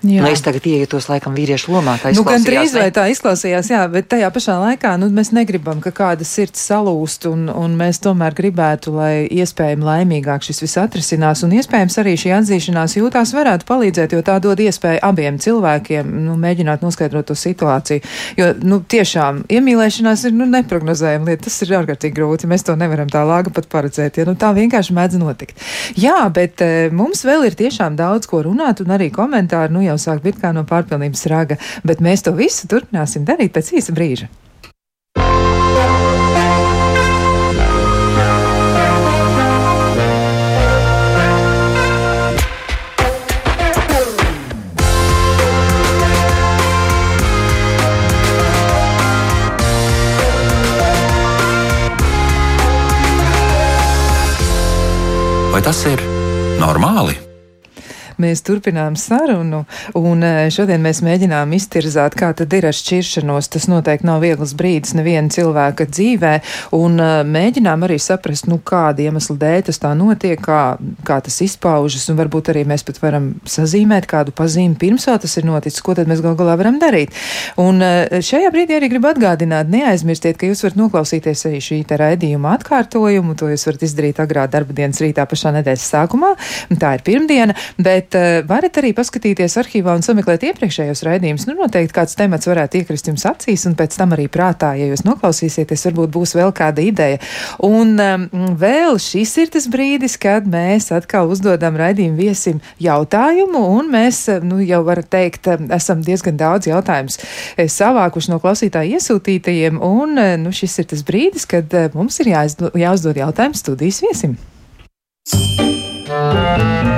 Nu, es tagad iejūtos laikam vīriešu lomā. Nu, gan drīz vai tā izklausījās, jā, bet tajā pašā laikā nu, mēs negribam, ka kāda sirds salūst, un, un mēs tomēr gribētu, lai iespējami laimīgāk šis viss atrisinās, un iespējams arī šī atzīšanās jūtās varētu palīdzēt, jo tā dod iespēju abiem cilvēkiem nu, mēģināt noskaidrot to situāciju. Jo nu, tiešām iemīlēšanās ir nu, neprognozējama lieta, tas ir ārkārtīgi grūti, mēs to nevaram tā lāga pat paredzēt, ja nu, tā vienkārši mēdz notikt. Jā, bet e, mums vēl ir tiešām daudz ko runāt, un arī komentāri. Nu, jau sāk būt kā no pārpilnības raga, bet mēs to visu turpināsim darīt pēc īsa brīža. Vai tas ir normāli? Mēs turpinām sarunu, un e, šodien mēs mēģinām iztirzāt, kā tad ir ar šķiršanos. Tas noteikti nav viegls brīdis neviena cilvēka dzīvē, un e, mēģinām arī saprast, nu, kāda iemesla dēļ tas tā notiek, kā, kā tas izpaužas, un varbūt arī mēs pat varam sazīmēt kādu pazīmi pirms vēl tas ir noticis, ko tad mēs gal galā varam darīt. Un e, šajā brīdī arī gribu atgādināt, neaizmirstiet, ka jūs varat noklausīties arī šī te raidījuma atkārtojumu, to jūs varat izdarīt agrā darba dienas rītā pašā nedēļas sākumā, tā ir pirmdiena, bet bet uh, varat arī paskatīties arhīvā un sameklēt iepriekšējos raidījumus. Nu, noteikti kāds temats varētu iekrist jums acīs, un pēc tam arī prātā, ja jūs noklausīsieties, varbūt būs vēl kāda ideja. Un um, vēl šis ir tas brīdis, kad mēs atkal uzdodam raidījumu viesim jautājumu, un mēs, nu, jau varat teikt, esam diezgan daudz jautājumus savākuši no klausītāju iesūtītajiem, un nu, šis ir tas brīdis, kad mums ir jāuzdod jautājums studijas viesim. Thank you.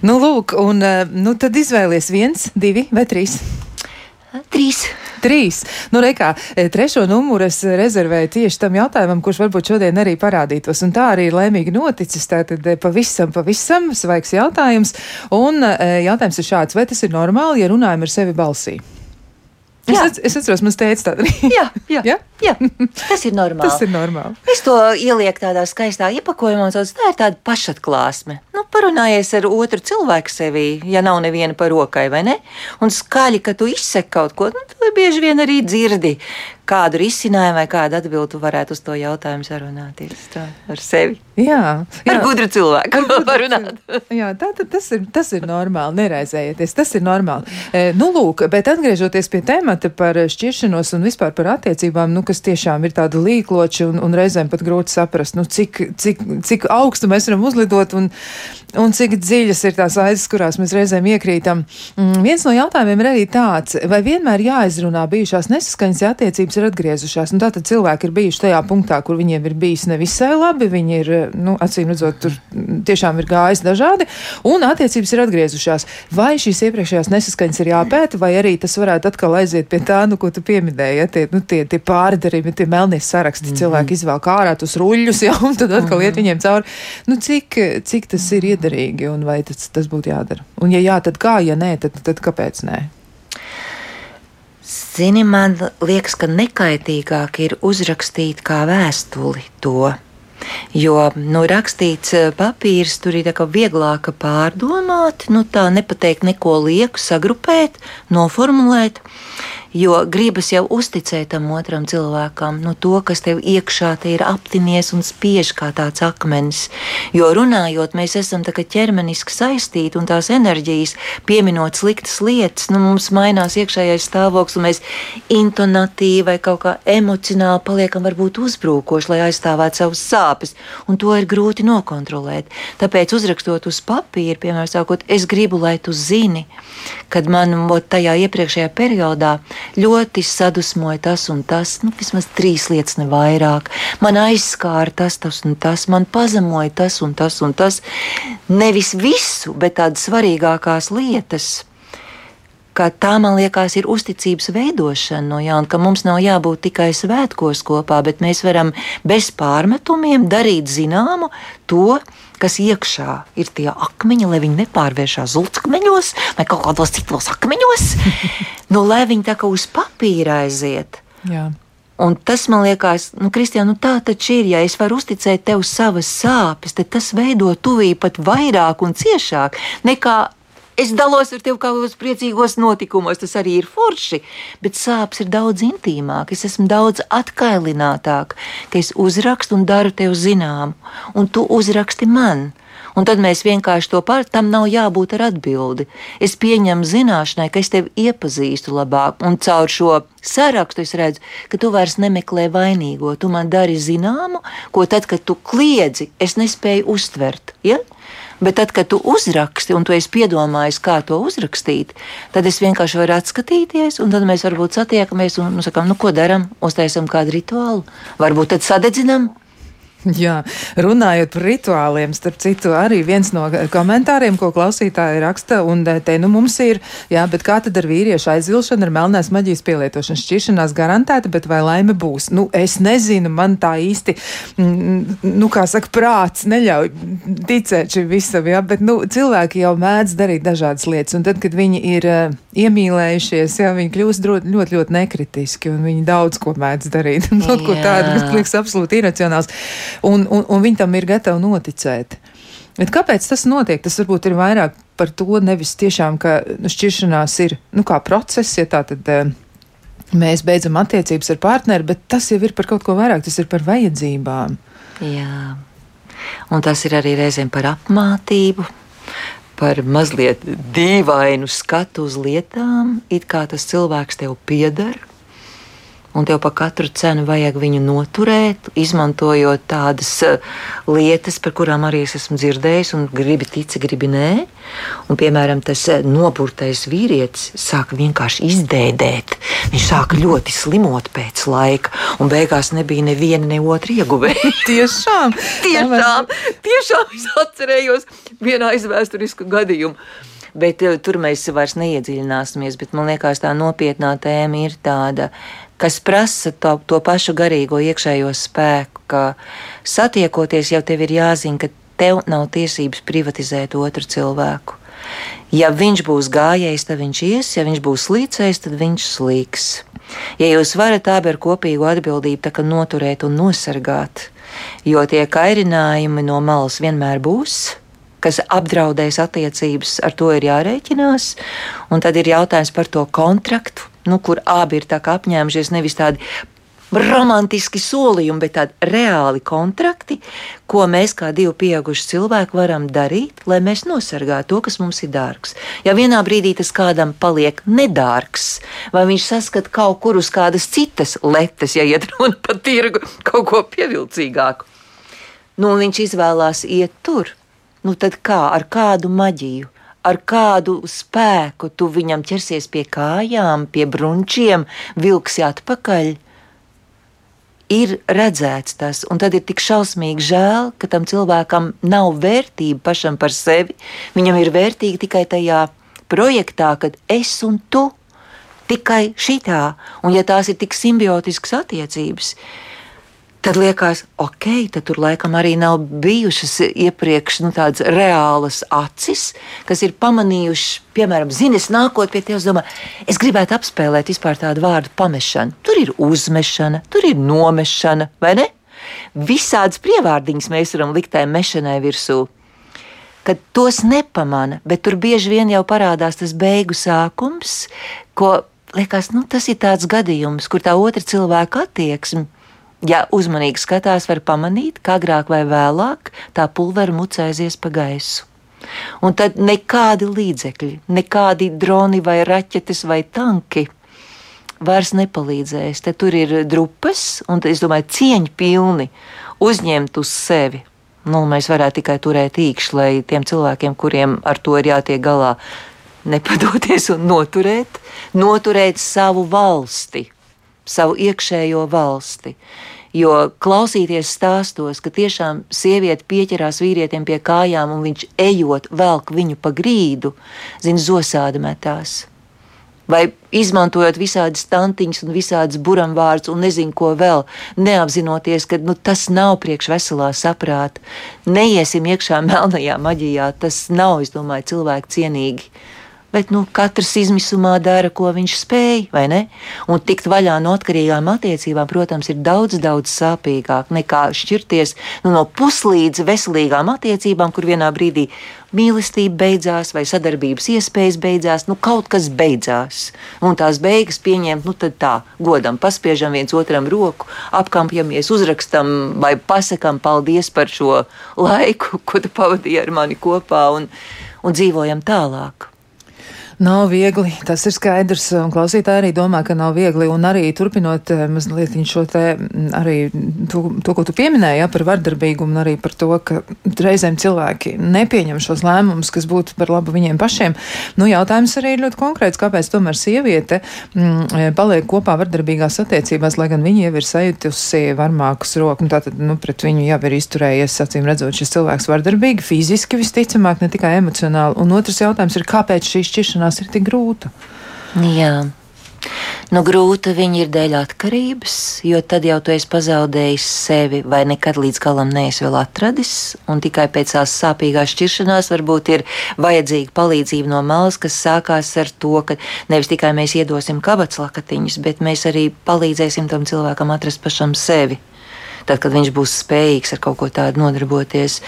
Nu, lūk, un eh, nu, tad izvēlies viens, divi vai trīs. Trīs. Trīs. Nu, reikā, eh, trešo numuru es rezervēju tieši tam jautājumam, kurš varbūt šodien arī parādītos. Un tā arī ir laimīgi noticis. Tātad eh, pavisam, pavisam svaigs jautājums. Un jautājums ir šāds, vai tas ir normāli, ja runājam ar sevi balsī? Es, jā. es atceros, man teica tādu arī. jā, jā, jā? jā, tas ir normāli. tas ir normāli. Es to ielieku tādā skaistā iepakojumā, un sauc, tā ir tāda pašatklāsme. Nu, parunājies ar otru cilvēku sevī, ja nav neviena par rokai, vai ne? Un skaļi, ka tu izseki kaut ko, nu, tu bieži vien arī dzirdi, kādu risinājumu vai kādu atbildi varētu uz to jautājumu sarunāties tā, ar sevi. Jā, jā. ar gudru cilvēku. Ar gudru jā, tā, tā, tas, ir, tas ir normāli. Neraizējieties, tas ir normāli. E, nu, lūk, bet atgriežoties pie temata par šķiršanos un vispār par attiecībām, nu, kas tiešām ir tāda līkloči un, un reizēm pat grūti saprast, nu, cik, cik, cik augstu mēs varam uzlidot un, un cik dziļas ir tās aizes, kurās mēs reizēm iekrītam. Mm, viens no jautājumiem ir arī tāds, vai vienmēr jāizrunā bijušās nesaskaņas attiecības ir atgriezušās. Nu, tātad cilvēki ir bijuši tajā punktā, kur viņiem ir bijis nevisai labi, viņi ir, nu, acīm redzot, tur tiešām ir gājis dažādi, un attiecības ir atgriezušās. Vai šīs iepriekšējās nesaskaņas ir jāpēta, vai arī tas varētu atkal aiziet pie tā, nu, ko tu pieminēji, ja tie, nu, tie, tie pārdarījumi, tie melnie saraksti, mm -hmm. cilvēki izvēl ārā tos ruļļus, ja, un tad atkal mm -hmm. iet viņiem cauri. Nu, cik, cik tas ir iederīgi un vai tas, tas būtu jādara? Un ja jā, tad kā, ja nē, tad, tad kāpēc nē? Zini, man liekas, ka nekaitīgāk ir uzrakstīt kā vēstuli to. Jo nu, rakstīts eh, papīrs tur ir vieglāk pārdomāt, nu, tā nepateikt neko lieku, sagrupēt, noformulēt jo gribas jau uzticēt tam otram cilvēkam, nu, to, kas tev iekšā te ir aptinies un spiež kā tāds akmenis. Jo runājot, mēs esam ķermeniski saistīti un tās enerģijas, pieminot sliktas lietas, nu, mums mainās iekšējais stāvoklis, un mēs intonatīvi vai kaut kā emocionāli paliekam varbūt uzbrukoši, lai aizstāvētu savas sāpes, un to ir grūti nokontrolēt. Tāpēc uzrakstot uz papīra, piemēram, sakot, es gribu, lai tu zini, kad man tajā iepriekšējā periodā ļoti sadusmoja tas un tas, nu, vismaz trīs lietas, ne vairāk. Man aizskāra tas, tas un tas, man pazemoja tas un tas un tas. Nevis visu, bet tādas svarīgākās lietas ka tā, man liekas, ir uzticības veidošana no jauna, ka mums nav jābūt tikai svētkos kopā, bet mēs varam bez pārmetumiem darīt zināmu to, kas iekšā ir tie akmeņi, lai viņi nepārvēršās zultkmeņos vai kaut kādos citos akmeņos, nu, lai viņi tā kā uz papīra aiziet. Jā. Un tas man liekas, nu, Kristija, nu tā taču ir. Ja es varu uzticēt tev savas sāpes, tad tas veido tuvību pat vairāk un ciešāk nekā es dalos ar tevi kādos priecīgos notikumos. Tas arī ir forši, bet sāpes ir daudz intīmāk. Es esmu daudz atkailinātāk, ka es uzrakstu un daru tev zināmu, un tu uzraksti man. Un tad mēs vienkārši to par tam nav jābūt ar atbildi. Es pieņemu zināšanai, ka es tevi iepazīstu labāk, un caur šo sarakstu es redzu, ka tu vairs nemeklē vainīgo. Tu man dari zināmu, ko tad, kad tu kliedzi, es nespēju uztvert. Ja? Bet tad, kad tu uzraksti un tu esi piedomājis, kā to uzrakstīt, tad es vienkārši varu atskatīties, un tad mēs varbūt satiekamies un nu, sakām, nu, ko darām, uztaisām kādu rituālu. Varbūt tad sadedzinām, Jā, runājot par rituāliem, starp citu, arī viens no komentāriem, ko klausītāji raksta, un te nu mums ir, jā, bet kā tad ar vīriešu aizvilšanu, ar melnās maģijas pielietošanu šķiršanās garantēta, bet vai laime būs? Nu, es nezinu, man tā īsti, nu, kā saka, prāts neļauj ticēt šim visam, jā, bet, nu, cilvēki jau mēdz darīt dažādas lietas, un tad, kad viņi ir uh, iemīlējušies, jā, viņi kļūst ļoti, ļoti, ļoti nekritiski, un viņi daudz ko mēdz darīt, kaut ko tādu, kas liekas absolūti iracionāls un, un, un viņi tam ir gatavi noticēt. Bet kāpēc tas notiek? Tas varbūt ir vairāk par to, nevis tiešām, ka nu, šķiršanās ir nu, kā process, ja tā tad. Uh, Mēs beidzam attiecības ar partneri, bet tas jau ir par kaut ko vairāk, tas ir par vajadzībām. Jā, un tas ir arī reizēm par apmācību, par mazliet dīvainu skatu uz lietām, it kā tas cilvēks tev pieder un tev par katru cenu vajag viņu noturēt, izmantojot tādas uh, lietas, par kurām arī es esmu dzirdējis, un gribi tici, gribi nē. Un, piemēram, tas uh, noburtais vīrietis sāka vienkārši izdēdēt. Viņš sāka ļoti slimot pēc laika, un beigās nebija neviena ne otra ieguvēja. tiešām, tiešām, tiešām es atcerējos vienā izvēsturisku gadījumu. Bet uh, tur mēs vairs neiedziļināsimies. Man liekas, tā nopietnā tēma ir tāda, kas prasa to, to pašu garīgo iekšējo spēku, ka satiekoties jau tev ir jāzina, ka tev nav tiesības privatizēt otru cilvēku. Ja viņš būs gājējs, tad viņš ies, ja viņš būs līdzējs, tad viņš slīks. Ja jūs varat abi ar kopīgu atbildību noturēt un nosargāt, jo tie kairinājumi no malas vienmēr būs, kas apdraudēs attiecības, ar to ir jārēķinās. Un tad ir jautājums par to kontraktu, nu, kur abi ir apņēmušies nevis tādi romantiski solījumi, bet tādi reāli kontrakti, ko mēs kā divi pieauguši cilvēki varam darīt, lai mēs nosargātu to, kas mums ir dārgs. Ja vienā brīdī tas kādam paliek nedārgs, vai viņš saskata kaut kur uz kādas citas letes, ja iet runa par tirgu, kaut ko pievilcīgāku, nu, un viņš izvēlās iet tur, nu tad kā, ar kādu maģiju? Ar kādu spēku tu viņam ķersies pie kājām, pie brunčiem, vilksi atpakaļ. Ir redzēts tas, un tad ir tik šausmīgi žēl, ka tam cilvēkam nav vērtība pašam par sevi. Viņam ir vērtīga tikai tajā projektā, kad es un tu tikai šitā, un ja tās ir tik simbiotiskas attiecības, tad tad liekas, ok, tad tur laikam arī nav bijušas iepriekš nu, tādas reālas acis, kas ir pamanījušas, piemēram, zini, es nākot pie tevis, domāju, es gribētu apspēlēt vispār tādu vārdu pamešana. Tur ir uzmešana, tur ir nomešana, vai ne? Visādas prievārdiņas mēs varam likt tai mešanai virsū. Kad tos nepamana, bet tur bieži vien jau parādās tas beigu sākums, ko liekas, nu, tas ir tāds gadījums, kur tā otra cilvēka attieksme Ja uzmanīgi skatās, var pamanīt, ka agrāk vai vēlāk tā pulvera muca aizies pa gaisu. Un tad nekādi līdzekļi, nekādi droni vai raķetes vai tanki vairs nepalīdzēs. Te tur ir drupas, un es domāju, cieņi pilni uzņemt uz sevi. Nu, mēs varētu tikai turēt īkšķi, lai tiem cilvēkiem, kuriem ar to ir jātiek galā, nepadoties un noturēt, noturēt savu valsti, savu iekšējo valsti. Jo klausīties stāstos, ka tiešām sieviete pieķerās vīrietim pie kājām un viņš ejot velk viņu pa grīdu, zina, zosāda metās. Vai izmantojot visādas stantiņas un visādas buramvārdus un nezinu ko vēl, neapzinoties, ka nu, tas nav priekš veselā saprāta. Neiesim iekšā melnajā maģijā, tas nav, es domāju, cilvēku cienīgi bet nu, katrs izmisumā dara, ko viņš spēj, vai ne? Un tikt vaļā no atkarīgām attiecībām, protams, ir daudz, daudz sāpīgāk nekā šķirties nu, no puslīdz veselīgām attiecībām, kur vienā brīdī mīlestība beidzās vai sadarbības iespējas beidzās, nu kaut kas beidzās. Un tās beigas pieņemt, nu tad tā, godam, paspiežam viens otram roku, apkampjamies, uzrakstam vai pasakam paldies par šo laiku, ko tu pavadīji ar mani kopā un, un dzīvojam tālāk. Nav viegli, tas ir skaidrs, un klausītāji arī domā, ka nav viegli, un arī turpinot eh, mazliet šo te, arī to, to, ko tu pieminēji, ja, par vardarbīgumu, un arī par to, ka reizēm cilvēki nepieņem šos lēmumus, kas būtu par labu viņiem pašiem. Nu, jautājums arī ir ļoti konkrēts, kāpēc tomēr sieviete m, mm, eh, paliek kopā vardarbīgās attiecībās, lai gan viņa jau ir sajutusi varmākus roku, un tātad, nu, pret viņu jau ir izturējies, acīm redzot, šis cilvēks vardarbīgi, fiziski visticamāk, ne tikai emocionāli. Un otrs jautājums ir, kāpēc šī šķiršanās mūsdienās ir tik grūta? Jā. Nu, grūta viņa ir dēļ atkarības, jo tad jau tu esi pazaudējis sevi, vai nekad līdz galam neesi vēl atradis. Un tikai pēc tās sāpīgās šķiršanās varbūt ir vajadzīga palīdzība no malas, kas sākās ar to, ka nevis tikai mēs iedosim kabatas lakatiņus, bet mēs arī palīdzēsim tam cilvēkam atrast pašam sevi tad, kad viņš būs spējīgs ar kaut ko tādu nodarboties.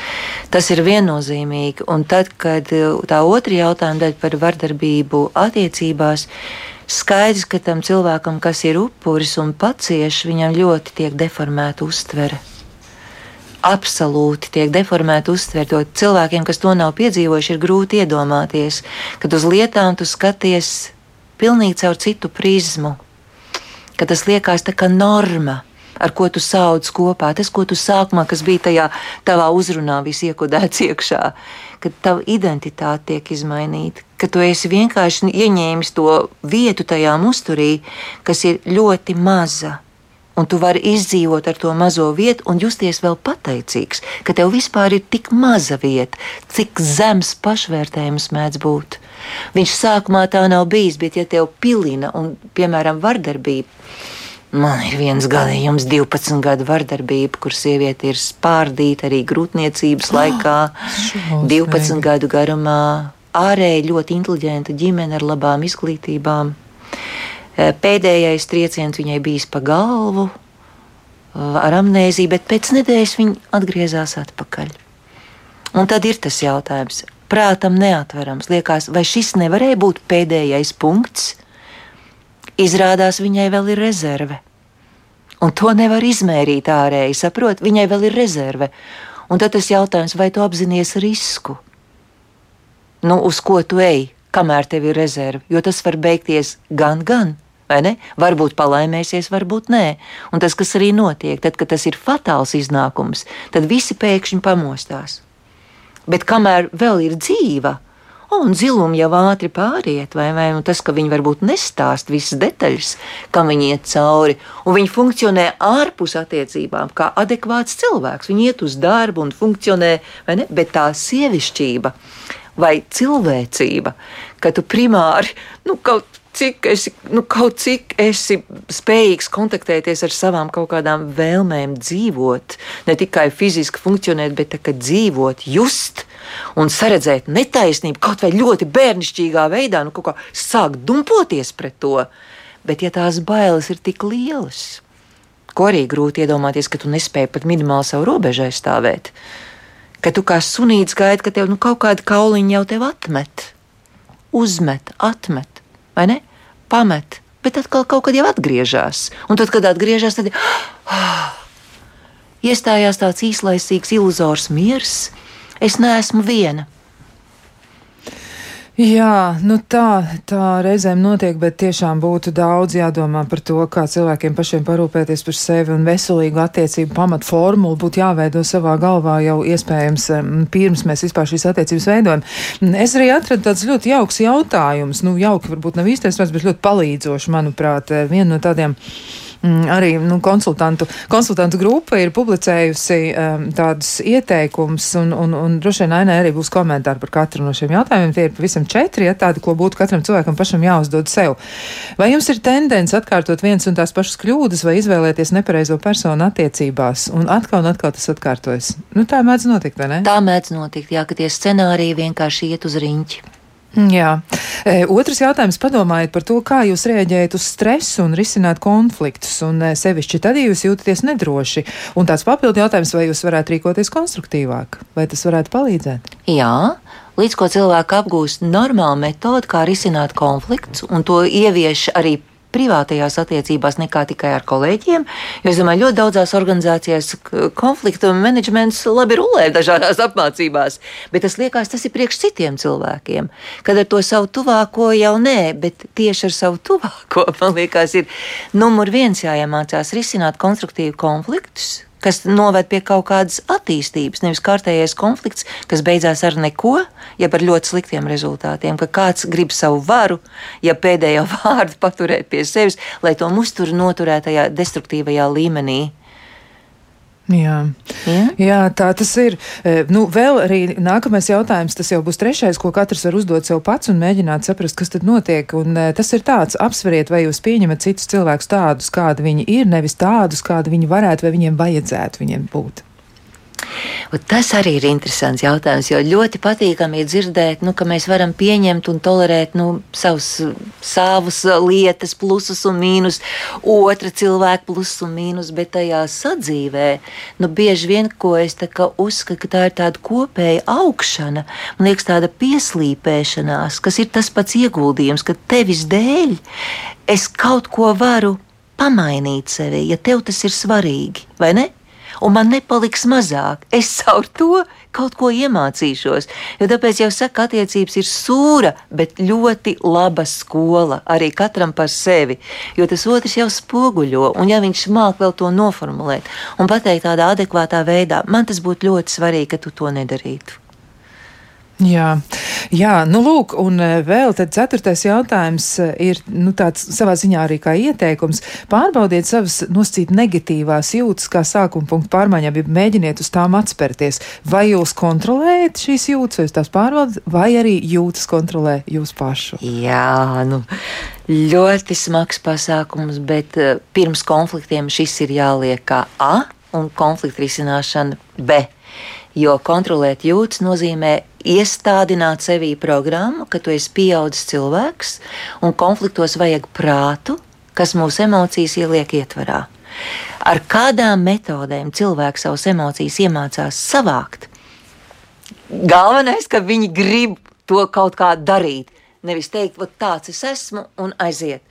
Tas ir viennozīmīgi. Un tad, kad uh, tā otra jautājuma daļa par vardarbību attiecībās, skaidrs, ka tam cilvēkam, kas ir upuris un pacieš, viņam ļoti tiek deformēta uztvere absolūti tiek deformēta uztvere. To cilvēkiem, kas to nav piedzīvojuši, ir grūti iedomāties, kad uz lietām tu skaties pilnīgi caur citu prizmu, ka tas liekas tā kā norma ar ko tu sauc kopā, tas, ko tu sākumā, kas bija tajā tavā uzrunā, viss iekodēts iekšā, kad tava identitāte tiek izmainīta, ka tu esi vienkārši ieņēmis to vietu tajā musturī, kas ir ļoti maza. Un tu vari izdzīvot ar to mazo vietu un justies vēl pateicīgs, ka tev vispār ir tik maza vieta, cik zems pašvērtējums mēdz būt. Viņš sākumā tā nav bijis, bet ja tev pilina un, piemēram, vardarbība, Man ir viens gadījums, 12 gadu vardarbība, kur sieviete ir spārdīta arī grūtniecības laikā, oh, 12 gadu garumā. Ārēji ļoti inteliģenta ģimene ar labām izglītībām. Eh, pēdējais trieciens viņai bijis pa galvu eh, ar amnēziju, bet pēc nedēļas viņa atgriezās atpakaļ. Un tad ir tas jautājums, prātam neatverams. Liekas, vai šis nevarēja būt pēdējais punkts? Izrādās viņai vēl ir rezerve. Un to nevar izmērīt ārēji, saprot, viņai vēl ir rezerve. Un tad tas jautājums, vai tu apzinājies risku? Nu, uz ko tu ej, kamēr tev ir rezerve? Jo tas var beigties gan, gan. Varbūt palaimēsies, varbūt nē. Un tas, kas arī notiek, tad, kad tas ir fatāls iznākums, tad visi pēkšņi pamostās. Bet kamēr vēl ir dzīva, un zilumi jau ātri pāriet, vai, vai tas, ka viņi varbūt nestāst visas detaļas, kam viņi iet cauri, un viņi funkcionē ārpus attiecībām, kā adekvāts cilvēks. Viņi iet uz darbu un funkcionē, vai ne? Bet tā sievišķība vai cilvēcība, ka tu primāri nu, kaut cik esi, nu, kaut cik esi spējīgs kontaktēties ar savām kaut kādām vēlmēm, dzīvot, ne tikai fiziski funkcionēt, bet tā, dzīvot, just un saredzēt netaisnību kaut vai ļoti bērnišķīgā veidā, nu, kā sākt dumpoties pret to. Bet, ja tās bailes ir tik lielas, ko arī grūti iedomāties, ka tu nespēji pat minimāli savu robežu aizstāvēt, ka tu kā sunīts gaidi, ka tev nu, kaut kāda kauliņa jau tev atmet, uzmet, atmet vai ne? Pamet, bet atkal kaut kad jau atgriežas. Un tad, kad atgriežas, tad oh, iestājās tāds īslaicīgs, iluzors miers. Es neesmu viena. Jā, nu tā, tā reizēm notiek, bet tiešām būtu daudz jādomā par to, kā cilvēkiem pašiem parūpēties par sevi un veselīgu attiecību pamat formulu būtu jāveido savā galvā jau iespējams pirms mēs vispār šīs attiecības veidojam. Es arī atradu tāds ļoti jauks jautājums, nu jauki varbūt nav īstais bet ļoti palīdzoši, manuprāt, viena no tādiem arī nu, konsultantu, konsultantu grupa ir publicējusi um, tādus ieteikumus, un, un, un droši vien Ainē arī būs komentāri par katru no šiem jautājumiem. Tie ir pavisam četri, ja tādi, ko būtu katram cilvēkam pašam jāuzdod sev. Vai jums ir tendence atkārtot viens un tās pašas kļūdas, vai izvēlēties nepareizo personu attiecībās, un atkal un atkal tas atkārtojas? Nu, tā mēdz notikt, vai ne? Tā mēdz notikt, jā, ka tie scenāriji vienkārši iet uz riņķi. Jā. E, otrs jautājums padomājiet par to, kā jūs reaģējat uz stresu un risināt konfliktus, un e, sevišķi tad, ja jūs jūtaties nedroši. Un tāds papildu jautājums, vai jūs varētu rīkoties konstruktīvāk, vai tas varētu palīdzēt? Jā, līdz ko cilvēki apgūst normālu metodi, kā risināt konflikts, un to ievieš arī privātajās attiecībās nekā tikai ar kolēģiem. Jo es domāju, ļoti daudzās organizācijās konfliktu menedžments labi rulē dažādās apmācībās, bet tas liekas, tas ir priekš citiem cilvēkiem. Kad ar to savu tuvāko jau nē, bet tieši ar savu tuvāko, man liekas, ir numur viens jāiemācās risināt konstruktīvu konfliktus kas noved pie kaut kādas attīstības, nevis kārtējais konflikts, kas beidzās ar neko, jeb ar ļoti sliktiem rezultātiem, ka kāds grib savu varu, ja pēdējo vārdu paturēt pie sevis, lai to uzturu noturētajā destruktīvajā līmenī. Jā. Ja? Jā, tā tas ir. E, nu, vēl arī nākamais jautājums, tas jau būs trešais, ko katrs var uzdot sev pats un mēģināt saprast, kas tad notiek. Un, e, tas ir tāds, apsveriet, vai jūs pieņemat citus cilvēkus tādus, kādi viņi ir, nevis tādus, kādi viņi varētu vai viņiem vajadzētu viņiem būt. Un tas arī ir interesants jautājums, jo ļoti patīkami ir dzirdēt, nu, ka mēs varam pieņemt un tolerēt nu, savus, savus lietas, plusus un mīnus, otra cilvēka plusus un mīnus, bet tajā sadzīvē, nu, bieži vien, ko es uzskatu, ka tā ir tāda kopēja augšana, man liekas, tāda pieslīpēšanās, kas ir tas pats ieguldījums, ka tevis dēļ es kaut ko varu pamainīt sevi, ja tev tas ir svarīgi, vai ne? Un man nepaliks mazāk. Es caur to kaut ko iemācīšos. Jo tāpēc jau saka, attiecības ir sūra, bet ļoti laba skola arī katram par sevi. Jo tas otrs jau spoguļo, un ja viņš māk vēl to noformulēt un pateikt tādā adekvātā veidā, man tas būtu ļoti svarīgi, ka tu to nedarītu. Jā, jā, nu lūk, un e, vēl tad ceturtais jautājums e, ir, nu tāds savā ziņā arī kā ieteikums. Pārbaudiet savas noscīt negatīvās jūtas kā sākuma punktu pārmaiņā, bet mēģiniet uz tām atspērties. Vai jūs kontrolējat šīs jūtas, vai jūs tās pārvaldat, vai arī jūtas kontrolē jūs pašu? Jā, nu. Ļoti smags pasākums, bet uh, pirms konfliktiem šis ir jāliek kā A un konflikta risināšana B. Jo kontrolēt jūtas nozīmē iestādināt sevī programmu, ka tu esi pieaudzis cilvēks un konfliktos vajag prātu, kas mūsu emocijas ieliek ietvarā. Ar kādām metodēm cilvēks savas emocijas iemācās savākt? Galvenais, ka viņi grib to kaut kā darīt. Nevis teikt, ka tāds es esmu un aiziet.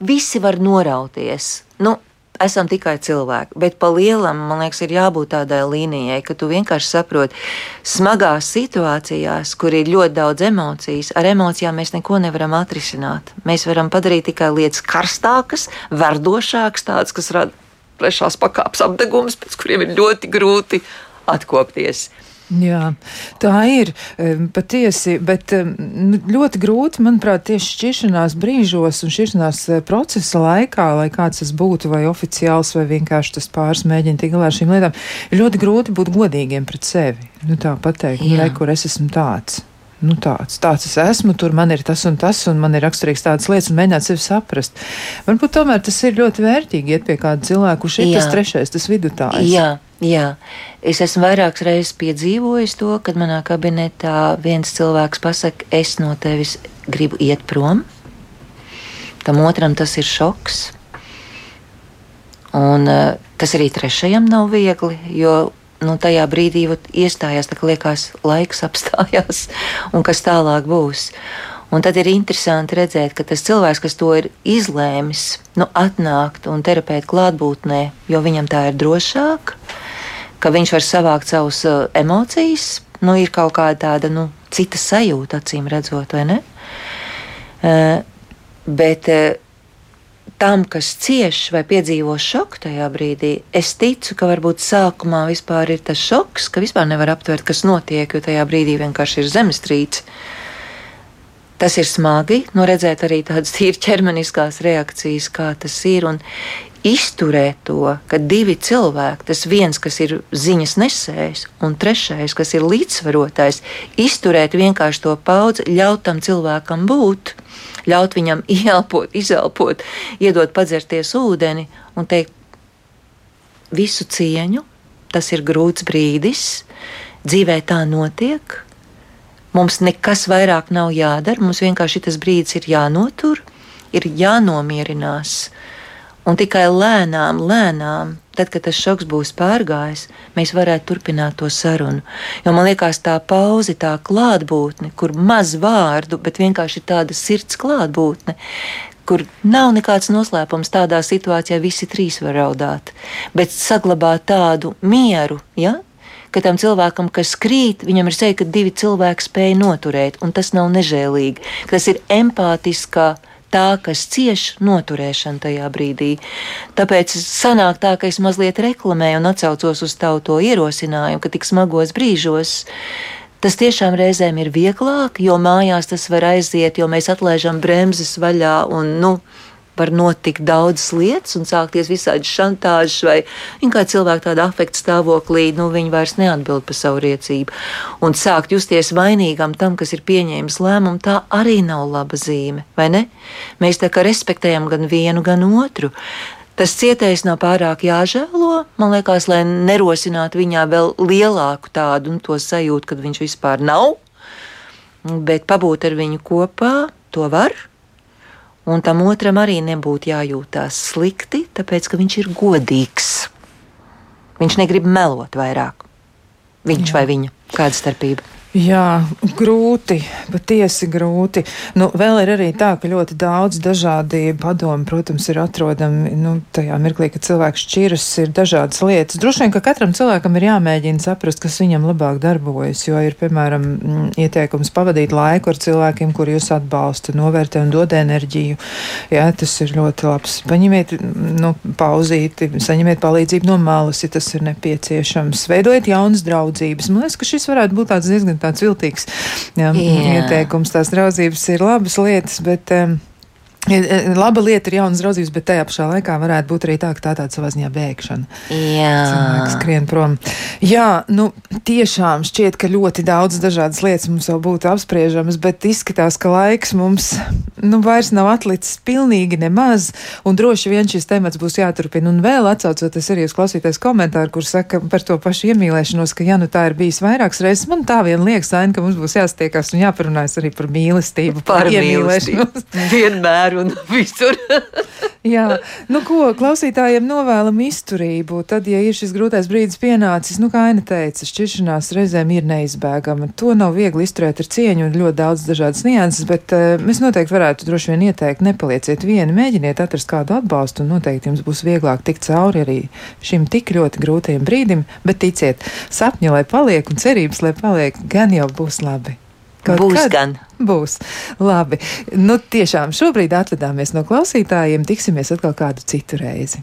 Visi var norauties. Nu, esam tikai cilvēki. Bet pa lielam, man liekas, ir jābūt tādai līnijai, ka tu vienkārši saproti, smagās situācijās, kur ir ļoti daudz emocijas, ar emocijām mēs neko nevaram atrisināt. Mēs varam padarīt tikai lietas karstākas, verdošākas, tādas, kas rada trešās pakāpes apdegumus, pēc kuriem ir ļoti grūti atkopties. Jā, tā ir patiesi, bet nu, ļoti grūti, manuprāt, tieši šķiršanās brīžos un šķiršanās eh, procesa laikā, lai kāds tas būtu, vai oficiāls, vai vienkārši tas pāris mēģina tikt galā ar šīm lietām, ir ļoti grūti būt godīgiem pret sevi. Nu, tā pateikt, nu, re, kur es esmu tāds. Nu, tāds, tāds es esmu, tur man ir tas un tas, un man ir raksturīgs tādas lietas, un mēģināt sevi saprast. Varbūt tomēr tas ir ļoti vērtīgi iet pie kāda cilvēka, kurš ir tas trešais, tas vidutājs. Jā. Jā, es esmu vairākas reizes piedzīvojis to, kad manā kabinetā viens cilvēks pasakā, es no tevis gribu iet prom. Tam otram tas ir šoks. Un, uh, tas arī trešajam nav viegli, jo nu, tajā brīdī iestājās, tā kā liekas, laiks apstājās, un kas tālāk būs. Un tad ir interesanti redzēt, ka tas cilvēks, kas to ir izlēmis, nu, atnākt un terapeita klātbūtnē, jo viņam tā ir drošāk, ka viņš var savākt savus uh, emocijas, nu, ir kaut kāda tāda nu, cita sajūta, acīm redzot, vai ne? Uh, bet uh, tam, kas cieš vai piedzīvo šoku tajā brīdī, es ticu, ka varbūt sākumā vispār ir tas šoks, ka vispār nevar aptvert, kas notiek, jo tajā brīdī vienkārši ir zemestrīce. Tas ir smagi, nu redzēt arī tādas tīri ķermeniskās reakcijas, kā tas ir. Un izturēt to, ka divi cilvēki, tas viens, kas ir ziņas nesējs, un trešais, kas ir līdzsvarotājs, izturēt vienkārši to paudzi, ļaut tam cilvēkam būt, ļaut viņam ieelpot, izelpot, iedot padzerties ūdeni un teikt visu cieņu. Tas ir grūts brīdis, dzīvē tā notiek, Mums nekas vairāk nav jādara, mums vienkārši tas brīdis ir jānotur, ir jānomierinās. Un tikai lēnām, lēnām, tad, kad tas šoks būs pārgājis, mēs varētu turpināt to sarunu. Jo man liekas, tā pauze, tā klātbūtne, kur maz vārdu, bet vienkārši tāda sirds klātbūtne, kur nav nekāds noslēpums. Tādā situācijā visi trīs var raudāt, bet saglabāt tādu mieru. Ja? Ka tam cilvēkam, kas krīt, viņam ir seja, ka divi cilvēki spēja noturēt, un tas nav nežēlīgi. Tas ir empātiskā tā, kas cieš noturēšanu tajā brīdī. Tāpēc sanāk tā, ka es mazliet reklamēju un atcaucos uz tavu to ierosinājumu, ka tik smagos brīžos Tas tiešām reizēm ir vieglāk, jo mājās tas var aiziet, jo mēs atlaižam bremzes vaļā un, nu, var notikt daudzas lietas un sākties visādi šantāžas, vai kā cilvēki tādā afekta stāvoklī, nu, viņi vairs neatbild par savu rīcību. Un sākt justies vainīgam tam, kas ir pieņēmis lēmumu, tā arī nav laba zīme, vai ne? Mēs tā kā respektējam gan vienu, gan otru. Tas cietējs nav pārāk jāžēlo, man liekas, lai nerosinātu viņā vēl lielāku tādu nu, sajūtu, ka viņš vispār nav. Bet pabūt ar viņu kopā, to var. Un tam otram arī nebūtu jājūtās slikti, tāpēc ka viņš ir godīgs. Viņš negrib melot vairāk. Viņš Jā. vai viņa? Kāda starpība? Jā, grūti, patiesi grūti. Nu, vēl ir arī tā, ka ļoti daudz dažādi padomi, protams, ir atrodami nu, tajā mirklī, kad cilvēks šķiras, ir dažādas lietas. Droši vien, ka katram cilvēkam ir jāmēģina saprast, kas viņam labāk darbojas, jo ir, piemēram, mm, ieteikums pavadīt laiku ar cilvēkiem, kur jūs atbalsta, novērtē un dod enerģiju. Jā, tas ir ļoti labs. Paņemiet, nu, pauzīti, saņemiet palīdzību no malas, ja tas ir nepieciešams. Veidojiet jaunas draudzības. Man liekas, ka šis varētu būt tāds diezgan tāds viltīgs jā, jā. ieteikums. Tās draudzības ir labas lietas, bet. Um, Laba lieta ir jaunas draudzības, bet tajā pašā laikā varētu būt arī tā, ka tā tāda savā ziņā bēgšana. Jā. Cilvēks skrien prom. Jā, nu tiešām šķiet, ka ļoti daudz dažādas lietas mums vēl būtu apspriežamas, bet izskatās, ka laiks mums nu, vairs nav atlicis pilnīgi nemaz, un droši vien šis temats būs jāturpina. Un vēl atsaucoties arī uz klausītājs komentāru, kur saka par to pašu iemīlēšanos, ka ja nu tā ir bijis vairākas reizes, man tā vien liekas, Aina, ka mums būs jāstiekas un jāparunājas arī par mīlestību, par, par iemīlēšanos. Vienmēr vienmēr un visur. Jā, nu ko, klausītājiem novēlam izturību. Tad, ja ir šis grūtais brīdis pienācis, nu kā Aina teica, šķiršanās reizēm ir neizbēgama. To nav viegli izturēt ar cieņu un ļoti daudz dažādas nianses, bet uh, mēs noteikti varētu droši vien ieteikt, nepalieciet vieni, mēģiniet atrast kādu atbalstu un noteikti jums būs vieglāk tikt cauri arī šim tik ļoti grūtajam brīdim, bet ticiet, sapņi, lai paliek un cerības, lai paliek, gan jau būs labi. Kaut būs kad? gan. Būs. Labi. Nu, tiešām šobrīd atvedāmies no klausītājiem. Tiksimies atkal kādu citu reizi.